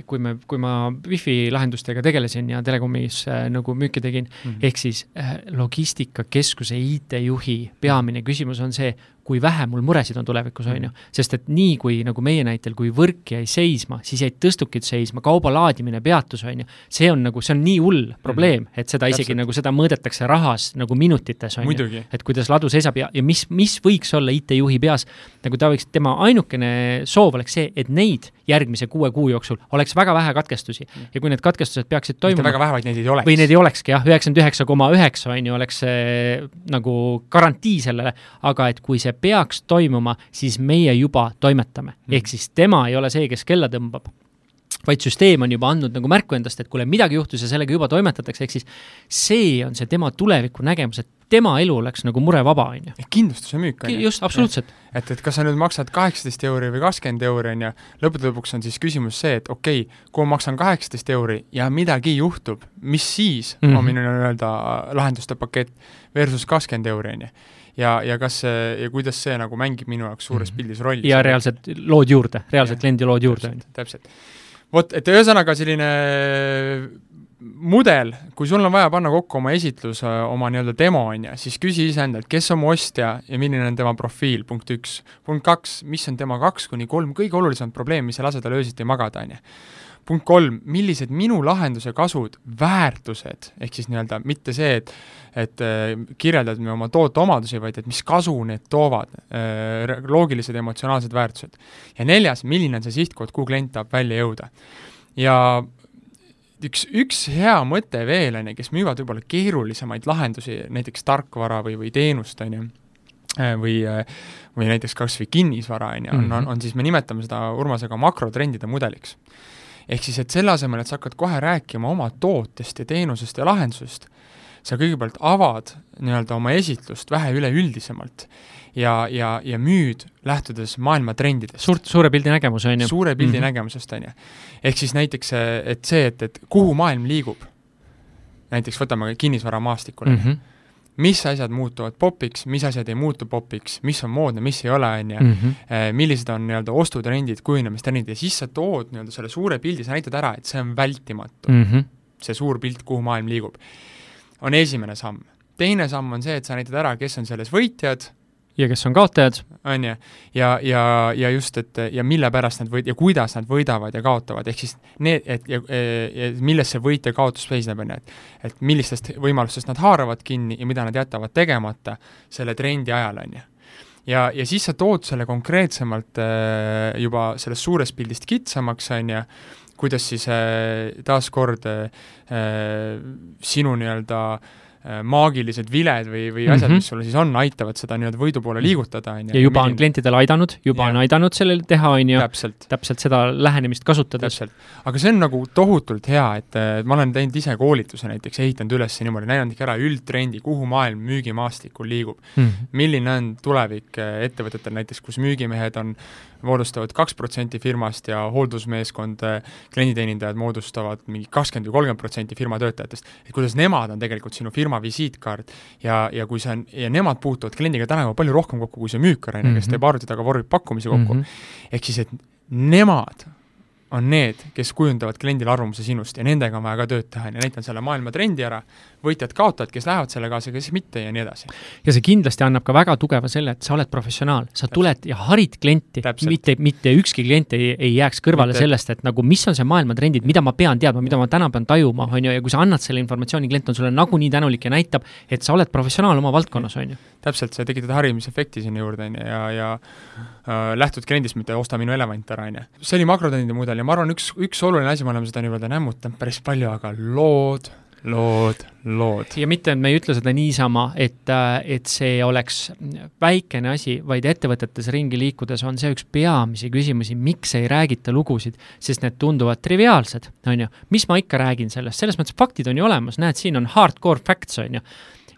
Speaker 4: kui me, kui ma wifi lahendustega tegelesin ja telekomis äh, nagu müüki tegin mm. -hmm. ehk siis äh, logistikakeskuse IT-juhi peamine küsimus on see, kui vähe mul muresid on tulevikus, on ju. sest et nii, kui nagu meie näitel, kui võrk jäi seisma, siis jäid tõstukid seisma, kauba laadimine peatus, on ju. see on nagu, see on nii hull probleem, et seda isegi
Speaker 5: Täpselt.
Speaker 4: nagu seda mõõdetakse rahas nagu minutites, on ju et kuidas ladu seisab ja, ja mis, mis võiks olla IT-juhi peas, nagu ta võiks, tema ainukene soov oleks see, et neid järgmise kuue kuu jooksul oleks väga vähe katkestusi ja kui need katkestused peaksid
Speaker 5: mitte
Speaker 4: toimuma
Speaker 5: väga vähe, vaid neid ei oleks.
Speaker 4: või neid ei olekski jah, üheksakümmend üheksa koma üheksa on ju, oleks see nagu garantii sellele, aga et kui see peaks toimuma, siis meie juba toimetame mm.. ehk siis tema ei ole see, kes kella tõmbab vaid süsteem on juba andnud nagu märku endast, et kuule, midagi juhtus ja sellega juba toimetatakse, ehk siis see on see tema tuleviku nägemus, et tema elu oleks nagu murevaba, on ju.
Speaker 5: kindlustuse müük, on ju.
Speaker 4: just, absoluutselt.
Speaker 5: et, et kas sa nüüd maksad kaheksateist euri või kakskümmend euri, on ju, lõppude lõpuks on siis küsimus see, et okei okay,, kui ma maksan kaheksateist euri ja midagi juhtub, mis siis mm
Speaker 4: Mhm.
Speaker 5: -hmm. on minu nii-öelda lahenduste pakett versus kakskümmend euri, on ju. ja, ja kas see ja kuidas see nagu mängib minu jaoks suures
Speaker 4: Mhm.
Speaker 5: pildis rolli.
Speaker 4: ja reaalselt lood juurde, reaalselt kliendi lood juurde,
Speaker 5: täpselt, täpselt. Vot, et ühesõnaga selline mudel, kui sul on vaja panna kokku oma esitlus, oma nii-öelda demo, on ju, siis küsi iseendalt, kes on mu ostja ja milline on tema profiil, punkt üks. punkt kaks, mis on tema kaks kuni kolm kõige olulisemat probleemi, mis ei lase tal öösiti magada, on ju. Punkt kolm, millised minu lahenduse kasud, väärtused, ehk siis nii-öelda mitte see, et et äh, kirjeldad me oma toote omadusi, vaid et mis kasu need toovad äh,, loogilised emotsionaalsed väärtused. ja neljas, milline on see sihtkoht, kuhu klient tahab välja jõuda. ja üks, üks hea mõte veel, on ju, kes müüvad võib-olla keerulisemaid lahendusi, näiteks tarkvara või, või teenust, on ju, või, või näiteks kas või kinnisvara, on ju, on, on, on siis, me nimetame seda Urmasega makrotrendide mudeliks. Ehk siis, et selle asemel, et sa hakkad kohe rääkima oma tootest ja teenusest ja lahendusest, sa kõigepealt avad nii-öelda oma esitlust vähe üleüldisemalt ja, ja, ja müüd lähtudes maailma trendidest
Speaker 4: suurt, suure pildi nägemus, on ju.
Speaker 5: suure pildi mm. -hmm. nägemusest, on ju. ehk siis näiteks, et see, et, et kuhu maailm liigub, näiteks võtame kinnisvaramaastikul mm. -hmm. Mis asjad muutuvad popiks, mis asjad ei muutu popiks, mis on moodne, mis ei ole, on ju,
Speaker 4: Mhm.
Speaker 5: millised on nii-öelda ostutrendid, kujunemistrendid ja siis sa tood nii-öelda selle suure pildi, sa näitad ära, et see on vältimatu mm. -hmm. see suur pilt, kuhu maailm liigub. on esimene samm. teine samm on see, et sa näitad ära, kes on selles võitjad,
Speaker 4: ja kes on kaotajad,
Speaker 5: on ju, ja, ja, ja just, et ja mille pärast nad võid- ja kuidas nad võidavad ja kaotavad, ehk siis need, et ja, ja milles see võit ja kaotus seisneb, on ju, et et millistest võimalustest nad haaravad kinni ja mida nad jätavad tegemata selle trendi ajal, on ju. ja, ja siis sa tood selle konkreetsemalt äh, juba sellest suurest pildist kitsamaks, on ju, kuidas siis äh, taaskord äh, sinu nii-öelda äh, maagilised viled või, või asjad mm,
Speaker 4: Mhm.
Speaker 5: -hmm. mis sul siis on, aitavad seda nii-öelda võidu poole liigutada, on ju.
Speaker 4: ja juba on klientidele aidanud, juba
Speaker 5: Jah.
Speaker 4: on aidanud sellel teha, on ju,
Speaker 5: täpselt,
Speaker 4: seda lähenemist kasutades.
Speaker 5: aga see on nagu tohutult hea, et äh, ma olen teinud ise koolituse näiteks, ehitanud üles niimoodi, näidanud ikka ära üldtrendi, kuhu maailm müügimaastikul liigub.
Speaker 4: Mhm.
Speaker 5: milline on tulevik äh, ettevõtetel näiteks, kus müügimehed on, moodustavad kaks protsenti firmast ja hooldusmeeskond, äh, klienditeenindajad moodustavad mingi kakskümmend või kolmkümmend protsenti firma töötajatest. et kuidas nemad on tegelikult sinu firma visiitkaart ja, ja kui see on, ja nemad puutuvad kliendiga täna juba palju rohkem kokku, kui see müükar, on ju, kes
Speaker 4: Mhm.
Speaker 5: teeb arvuti taga vormib pakkumisi kokku mm. -hmm. ehk siis, et nemad on need, kes kujundavad kliendile arvamuse sinust ja nendega on vaja ka tööd teha, on ju, näitan selle maailma trendi ära, võitjad-kaotajad, kes lähevad selle kaasa, kes mitte ja nii edasi.
Speaker 4: ja see kindlasti annab ka väga tugeva selle, et sa oled professionaal, sa tuled ja harid klienti, mitte, mitte ükski klient ei, ei jääks kõrvale mitte. sellest, et nagu mis on see maailma trendid, mida ma pean teadma, mida ma täna pean tajuma, on ju, ja kui sa annad selle informatsiooni, klient on sulle nagunii tänulik ja näitab, et sa oled professionaal oma valdkonnas, on ju.
Speaker 5: täpselt, sa tekitad harimisefekti sinna juurde, on ju, ja, ja äh, lähtud kliendist, mitte osta minu elevant ära, on ju. see oli makrotrendide mudel ja ma arvan, üks, üks oluline asi, me oleme seda nii-öelda nämmutanud päris palju, aga lood lood, lood.
Speaker 4: ja mitte, et me ei ütle seda niisama, et, äh, et see oleks väikene asi, vaid ettevõtetes ringi liikudes on see üks peamisi küsimusi, miks ei räägita lugusid, sest need tunduvad triviaalsed, on ju. mis ma ikka räägin sellest, selles mõttes faktid on ju olemas, näed, siin on hardcore facts, on ju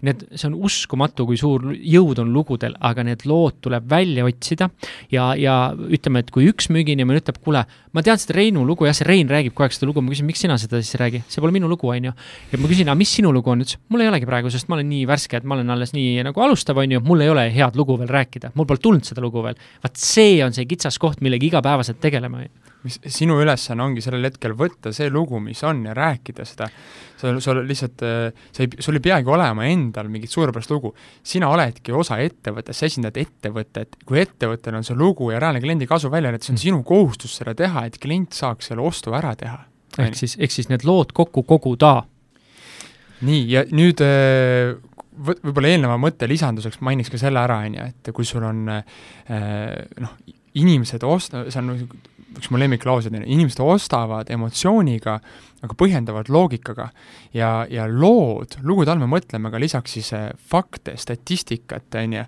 Speaker 4: need, see on uskumatu, kui suur jõud on lugudel, aga need lood tuleb välja otsida ja, ja ütleme, et kui üks müügiinimene ütleb, kuule, ma tean seda Reinu lugu, jah, see Rein räägib kogu aeg seda lugu, ma küsin, miks sina seda siis ei räägi, see pole minu lugu, on ju. ja ma küsin, aga mis sinu lugu on, ütles, mul ei olegi praegu, sest ma olen nii värske, et ma olen alles nii nagu alustav, on ju, mul ei ole head lugu veel rääkida, mul pole tulnud seda lugu veel. vaat see on see kitsaskoht, millega igapäevaselt tegeleme
Speaker 5: mis sinu ülesanne ongi sellel hetkel võtta see lugu, mis on, ja rääkida seda. sa, sul lihtsalt, äh, sa ei, sul ei peagi olema endal mingit suurepärast lugu. sina oledki osa ettevõttest, sa esindad ettevõtet, kui ettevõttel on see lugu ja reaalne kliendi kasu välja näidata, see on mm. sinu kohustus seda teha, et klient saaks selle ostu ära teha.
Speaker 4: ehk siis, ehk siis need lood kokku koguda.
Speaker 5: nii, ja nüüd äh, võib-olla eelneva mõtte lisanduseks mainiks ka selle ära, on ju, et kui sul on äh, noh, inimesed ost-, see on üks mu lemmiklaused on, inimesed ostavad emotsiooniga, aga põhjendavad loogikaga. ja, ja lood, lugude all me mõtleme ka lisaks siis eh, fakte, statistikat, on ju,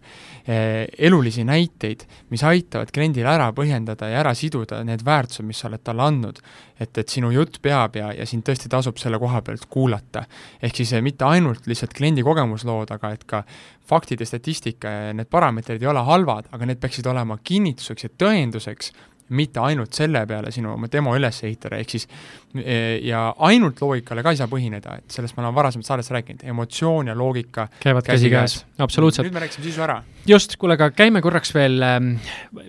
Speaker 5: eh, elulisi näiteid, mis aitavad kliendile ära põhjendada ja ära siduda need väärtused, mis sa oled talle andnud. et, et sinu jutt peab ja, ja sind tõesti tasub selle koha pealt kuulata. ehk siis eh, mitte ainult lihtsalt kliendi kogemuslood, aga et ka faktid ja statistika ja need parameetrid ei ole halvad, aga need peaksid olema kinnituseks ja tõenduseks mitte ainult selle peale sinu oma demo üles ehitada, ehk siis ja ainult loogikale ka ei saa põhineda, et sellest ma olen varasemalt saates rääkinud, emotsioon ja loogika
Speaker 4: käivad käsikäes, absoluutselt.
Speaker 5: nüüd me rääkisime sisu ära.
Speaker 4: just, kuule, aga käime korraks veel ähm,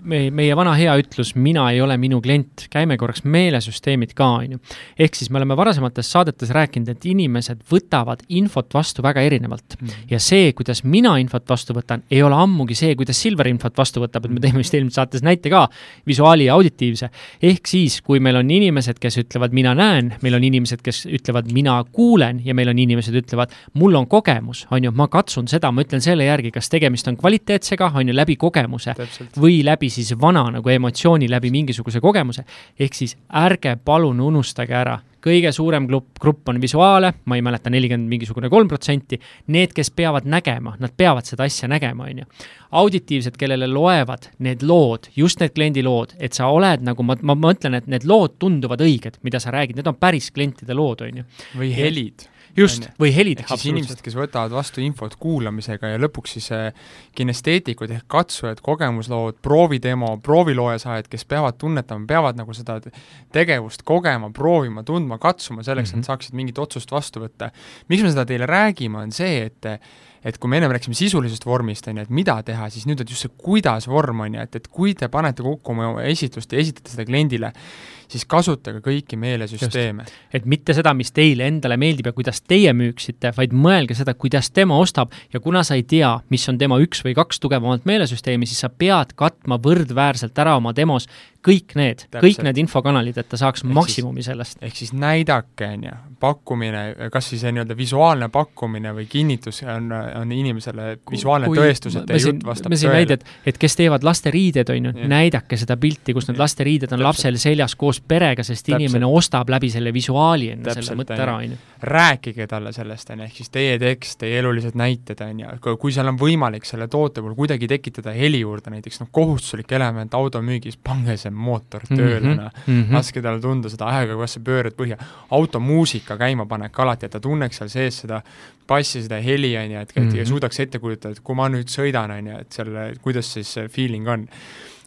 Speaker 4: meie, meie vana hea ütlus, mina ei ole minu klient, käime korraks meelesüsteemid ka, on ju. ehk siis me oleme varasemates saadetes rääkinud, et inimesed võtavad infot vastu väga erinevalt mm. ja see, kuidas mina infot vastu võtan, ei ole ammugi see, kuidas Silver infot vastu võtab, et me teeme vist eelmises saates näite ka, visuaali ja auditiivse. ehk siis, kui meil on inimesed, kes ütlevad, mina näen, meil on inimesed, kes ütlevad, mina kuulen ja meil on inimesed, ütlevad, mul on kogemus, on ju, ma katsun seda, ma ütlen selle järgi, kas tegemist on kvaliteetsega, on ju, läbi kogemuse Täpselt. või läbi siis vana nagu emotsiooni, läbi mingisuguse kogemuse. ehk siis ärge palun unustage ära kõige suurem grupp, grupp on visuaale, ma ei mäleta, nelikümmend mingisugune kolm protsenti, need, kes peavad nägema, nad peavad seda asja nägema, on ju. auditiivsed, kellele loevad need lood, just need kliendi lood, et sa oled nagu, ma, ma mõtlen, et need lood tunduvad õiged, mida sa räägid, need on päris klientide lood, on ju.
Speaker 5: või helid
Speaker 4: just, või helid.
Speaker 5: ehk siis inimesed, kes võtavad vastu infot kuulamisega ja lõpuks siis äh, kinesteetikud ehk katsujad, kogemuslood, proovitemo, prooviloojasaajad, kes peavad tunnetama, peavad nagu seda tegevust kogema, proovima, tundma, katsuma selleks mm, -hmm. et mhm. saaksid mingit otsust vastu võtta. miks me seda teile räägime, on see, et et kui me ennem rääkisime sisulisest vormist, on ju, et mida teha, siis nüüd on just see kuidas vorm, on ju, et, et kui te panete kokku oma esitlust ja esitate seda kliendile, siis kasutage kõiki meelesüsteeme.
Speaker 4: et mitte seda, mis teile endale meeldib ja kuidas teie müüksite, vaid mõelge seda, kuidas tema ostab ja kuna sa ei tea, mis on tema üks või kaks tugevamat meelesüsteemi, siis sa pead katma võrdväärselt ära oma demos kõik need, kõik need infokanalid, et ta saaks ehk maksimumi sellest.
Speaker 5: ehk siis näidake, on ju, pakkumine, kas siis nii-öelda visuaalne pakkumine või kinnitus on, on inimesele visuaalne kui, tõestus, et teie jutt vastab
Speaker 4: tõele. me siin näited, et kes teevad lasteriided, on ju, näidake seda pilti, kus need lasteriided on Täpselt. lapsel seljas koos perega, sest Täpselt. inimene ostab läbi selle visuaali enne selle mõtte ära, on ju.
Speaker 5: rääkige talle sellest, on ju, ehk siis teie tekst, teie elulised näited, on ju, kui seal on võimalik selle toote puhul kuidagi tekitada heli juurde, näiteks noh, kohustuslik element automüügis, pange see mootor tööle mm, -hmm. mm -hmm. laske tal tunda seda aega, kuidas sa pöörad põhja. automuusika käimapanek alati, et ta tunneks seal sees seda bassi, seda heli, on ju, et mm -hmm. suudaks ette kujutada, et kui ma nüüd sõidan, on ju, et selle, kuidas siis see feeling on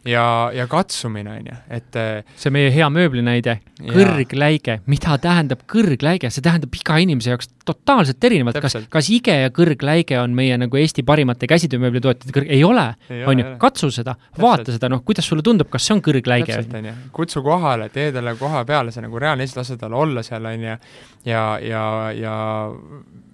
Speaker 5: ja, ja katsumine, on ju, et äh,
Speaker 4: see meie hea mööbli näide, kõrgläige, mida tähendab kõrgläige, see tähendab iga inimese jaoks totaalselt erinevalt, kas, kas IKEA kõrgläige on meie nagu Eesti parimate käsitöömööbli tootjate kõrg-, ei ole, on ju. katsu seda, vaata seda, noh, kuidas sulle tundub, kas see on kõrgläige
Speaker 5: täpselt, on ju, kutsu kohale, tee talle koha peale see nagu reaalne asi, lase tal olla seal, on ju, ja, ja, ja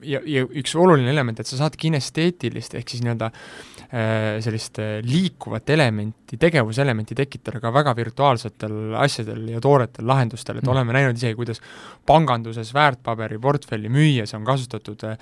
Speaker 5: ja, ja üks oluline element, et sa saad kinesteetilist ehk siis nii-öelda äh, sellist äh, liikuvat elementi, tegevuselementi tekitada ka väga virtuaalsetel asjadel ja tooretel lahendustel, et
Speaker 4: Mm.
Speaker 5: oleme näinud isegi, kuidas panganduses väärtpaberiportfelli müües on kasutatud äh,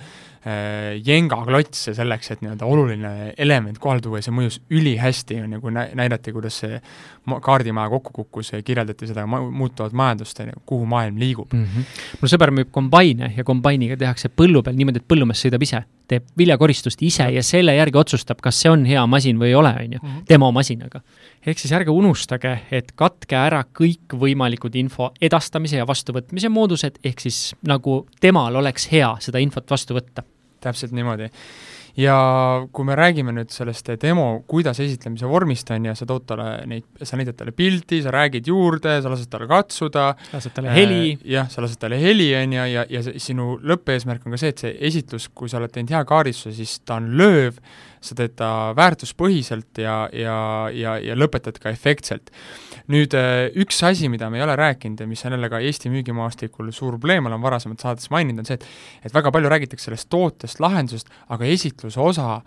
Speaker 5: äh, Jenga klotse selleks, et nii-öelda oluline element kohale tuua ja see mõjus ülihästi, on ju, kui nä- näidati, kuidas see ma- kaardimaja kokku kukkus ja kirjeldati seda muutuvat majandust, on ju, kuhu maailm liigub.
Speaker 4: mm. -hmm. mul sõber müüb kombaine ja kombainiga tehakse põllu peal niimoodi, et põllumees sõidab ise, teeb viljakoristust ise ja selle järgi otsustab, kas see on hea masin või ei ole, on ju, tema masinaga. ehk siis ärge unustage, et katke ära kõikvõimalikud info edastamise ja vastuvõtmise moodused, ehk siis nagu temal oleks hea seda infot vastu võtta.
Speaker 5: täpselt niimoodi. ja kui me räägime nüüd sellest demo kuidas esitlemise vormist, on ju, sa tood talle neid, sa näitad talle pilti, sa räägid juurde, sa lased talle katsuda,
Speaker 4: lased talle heli,
Speaker 5: jah, sa lased talle heli, on ju, ja, ja see- sinu lõppeesmärk on ka see, et see esitlus, kui sa oled teinud hea kaardistuse, siis ta on lööv, sa teed ta väärtuspõhiselt ja, ja, ja, ja lõpetad ka efektselt. nüüd äh, üks asi, mida me ei ole rääkinud ja mis on jälle ka Eesti müügimaastikul suur probleem, olen varasemalt saates maininud, on see, et et väga palju räägitakse sellest tootest, lahendusest, aga esitluse osa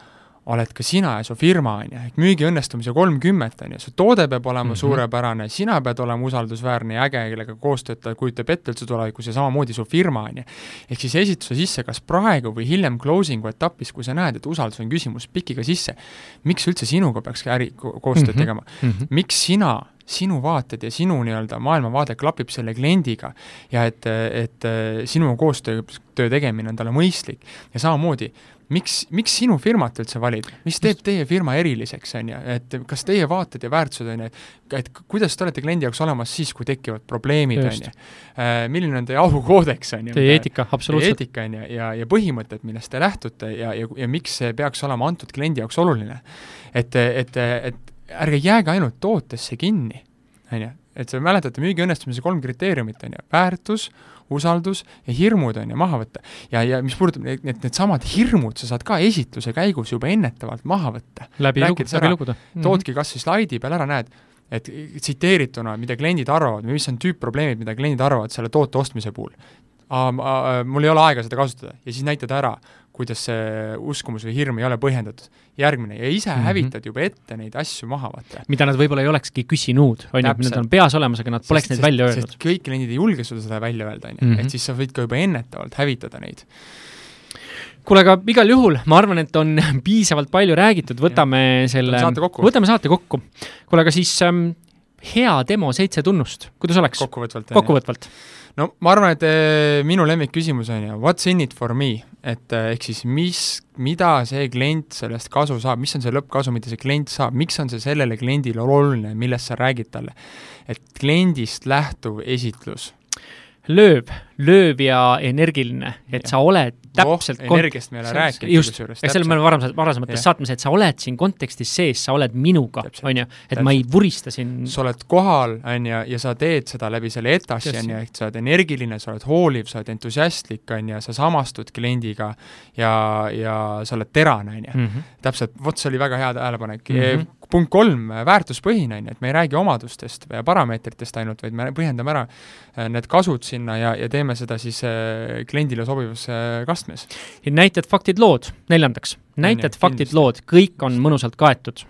Speaker 5: oled ka sina ja su firma, on ju, ehk müügi õnnestumise kolmkümmend, on ju, su toode peab olema mm. -hmm. suurepärane, sina pead olema usaldusväärne ja äge, kellega koostööd ta kujutab ette üldse tulevikus ja samamoodi su firma, on ju. ehk siis esitluse sisse kas praegu või hiljem closing'u etapis, kui sa näed, et usaldus on küsimus, pikiga sisse, miks üldse sinuga peaks äri, ko- koostööd mm -hmm. tegema
Speaker 4: mm. -hmm.
Speaker 5: miks sina, sinu vaated ja sinu nii-öelda maailmavaade klapib selle kliendiga ja et, et äh, sinu koostöö, töö tegemine on talle mõistlik ja samamoodi, miks, miks sinu firmat üldse valida, mis teeb teie firma eriliseks, on ju, et kas teie vaated ja väärtused, on ju, et et kuidas te olete kliendi jaoks olemas siis, kui tekivad probleemid, on ju. milline on teie aukoodeks, on ju.
Speaker 4: Teie eetika, absoluutselt.
Speaker 5: eetika, on ju, ja, ja põhimõtted, millest te lähtute ja, ja, ja miks see peaks olema antud kliendi jaoks oluline. et, et, et ärge jääge ainult tootesse kinni, on ju, et sa mäletate müügi õnnestumise kolm kriteeriumit, on ju, väärtus, usaldus ja hirmud, on ju, maha võtta. ja, ja mis puudutab need, need, needsamad hirmud, sa saad ka esitluse käigus juba ennetavalt maha võtta.
Speaker 4: läbi lugu,
Speaker 5: rääkides
Speaker 4: läbi
Speaker 5: ära.
Speaker 4: lugude.
Speaker 5: toodki kas või slaidi peal ära, näed, et tsiteerituna, mida kliendid arvavad või mis on tüüpprobleemid, mida kliendid arvavad selle toote ostmise puhul. mul ei ole aega seda kasutada ja siis näitad ära, kuidas see uskumus või hirm ei ole põhjendatud. järgmine, ja ise mm. -hmm. hävitad juba ette neid asju maha, vaata.
Speaker 4: mida nad võib-olla ei olekski küsinud, on ju,
Speaker 5: Täpselt.
Speaker 4: need on peas olemas, aga nad poleks neid välja öelnud
Speaker 5: sest. kõik kliendid ei julge sulle seda välja öelda, on ju,
Speaker 4: Mhm.
Speaker 5: et siis sa võid ka juba ennetavalt hävitada neid.
Speaker 4: kuule, aga igal juhul ma arvan, et on piisavalt palju räägitud, võtame selle,
Speaker 5: saate kokku.
Speaker 4: võtame saate kokku. kuule, aga siis ähm, hea demo seitse tunnust, kuidas oleks?
Speaker 5: kokkuvõtvalt.
Speaker 4: kokkuvõtvalt.
Speaker 5: no ma arvan, et eh, minu lemmikküsimus on ju what's in it for me, et eh, ehk siis mis, mida see klient sellest kasu saab, mis on see lõppkasu, mida see klient saab, miks on see sellele kliendile oluline, millest sa räägid talle. et kliendist lähtuv esitlus.
Speaker 4: lööv, lööv ja energiline, et
Speaker 5: Jah.
Speaker 4: sa oled täpselt
Speaker 5: oh, energiast me ei ole rääkinud
Speaker 4: just, eks selle me oleme varem, varasemates saatmes, et sa oled siin kontekstis sees, sa oled minuga,
Speaker 5: Täpselt.
Speaker 4: on ju, et ma ei vurista siin
Speaker 5: sa oled kohal, on ju, ja sa teed seda läbi selle
Speaker 4: Just.
Speaker 5: on ju, et sa oled energiline, sa oled hooliv, sa oled entusiastlik, on ju, sa samastud kliendiga ja, ja sa oled terane, on ju.
Speaker 4: -hmm.
Speaker 5: täpselt, vot see oli väga hea tähelepanek mm.
Speaker 4: Mhm.
Speaker 5: -hmm. punkt kolm, väärtuspõhine, on ju, et me ei räägi omadustest ja parameetritest ainult, vaid me põhjendame ära äh, need kasud sinna ja, ja teeme seda siis äh, kliendile sobivas kastmes.
Speaker 4: näited, faktid, lood, neljandaks. näited, faktid, lood, kõik on mõnusalt kaetud.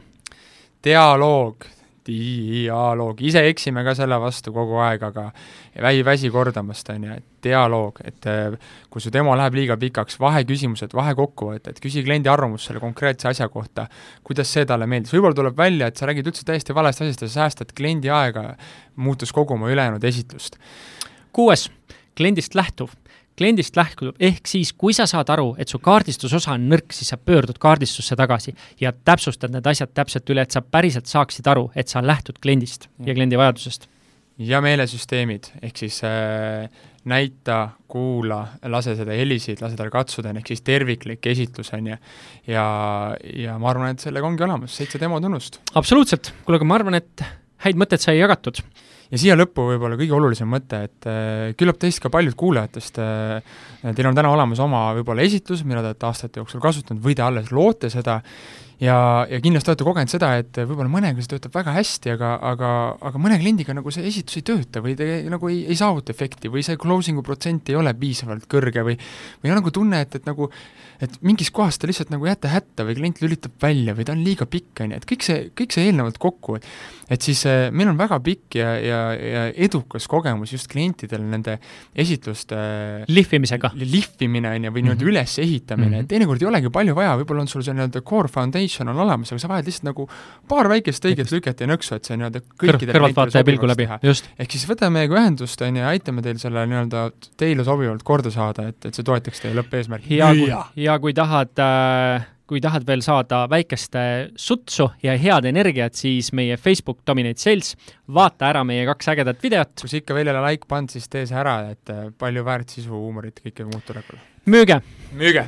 Speaker 5: dialoog, dialoog, ise eksime ka selle vastu kogu aeg, aga ei väsi kordamast, on ju, et dialoog, et äh, kui su demo läheb liiga pikaks, vaheküsimused, vahekokkuvõtted, küsi kliendi arvamust selle konkreetse asja kohta, kuidas see talle meeldis, võib-olla tuleb välja, et sa räägid üldse täiesti valest asjast ja sa säästad kliendi aega, muutus kogu oma ülejäänud esitlust.
Speaker 4: kuues, kliendist lähtuv kliendist lähtub, ehk siis kui sa saad aru, et su kaardistusosa on nõrk, siis sa pöördud kaardistusse tagasi ja täpsustad need asjad täpselt üle, et sa päriselt saaksid aru, et sa lähtud kliendist ja kliendi vajadusest.
Speaker 5: ja meelesüsteemid, ehk siis äh, näita, kuula, lase seda helisid, lase tal katsuda, ehk siis terviklik esitlus, on ju. ja, ja ma arvan, et sellega ongi olemas seitse demotunnust.
Speaker 4: absoluutselt, kuule, aga ma arvan, et häid mõtteid sai jagatud
Speaker 5: ja siia lõppu võib-olla kõige olulisem mõte, et äh, küllap teist ka paljud kuulajatest äh,, teil on täna olemas oma võib-olla esitlus, mida te olete aastate jooksul kasutanud või te alles loote seda, ja, ja kindlasti olete kogenud seda, et võib-olla mõnega see töötab väga hästi, aga, aga, aga mõne kliendiga nagu see esitus ei tööta või te nagu ei, ei saavuta efekti või see closing'u protsent ei ole piisavalt kõrge või või on nagu tunne, et, et nagu et mingis kohas te lihtsalt nagu jääte hätta või klient lülitab välja või ta on liiga pikk, on ju, et kõik see, kõik see eelnevalt kokku, et et siis äh, meil on väga pikk ja, ja, ja edukas kogemus just klientidel nende esitluste
Speaker 4: lihvimisega.
Speaker 5: lihvimine, on ju, või nii-öelda mm -hmm. ülesehitamine mm, -hmm. teinekord ei olegi palju vaja, võib-olla on sul see nii-öelda core foundation on olemas, aga sa vajad lihtsalt nagu paar väikest õiget lüket ja nõksu, et see nii-öelda kõikidele
Speaker 4: kõrvaltvaataja pilgu läbi, just.
Speaker 5: ehk siis võtame meiega ühendust, on ju, ja aitame teil selle nii-öelda teile sobivalt korda saada, et, et see toetaks teie lõppeesmärki.
Speaker 4: ja, ja kui tahad äh, kui tahad veel saada väikest sutsu ja head energiat, siis meie Facebook Dominate Sales, vaata ära meie kaks ägedat videot.
Speaker 5: kui sa ikka veel ei ole like pannud, siis tee see ära, et palju väärt sisu, huumorit, kõike muud tuleb.
Speaker 4: müüge!
Speaker 5: müüge!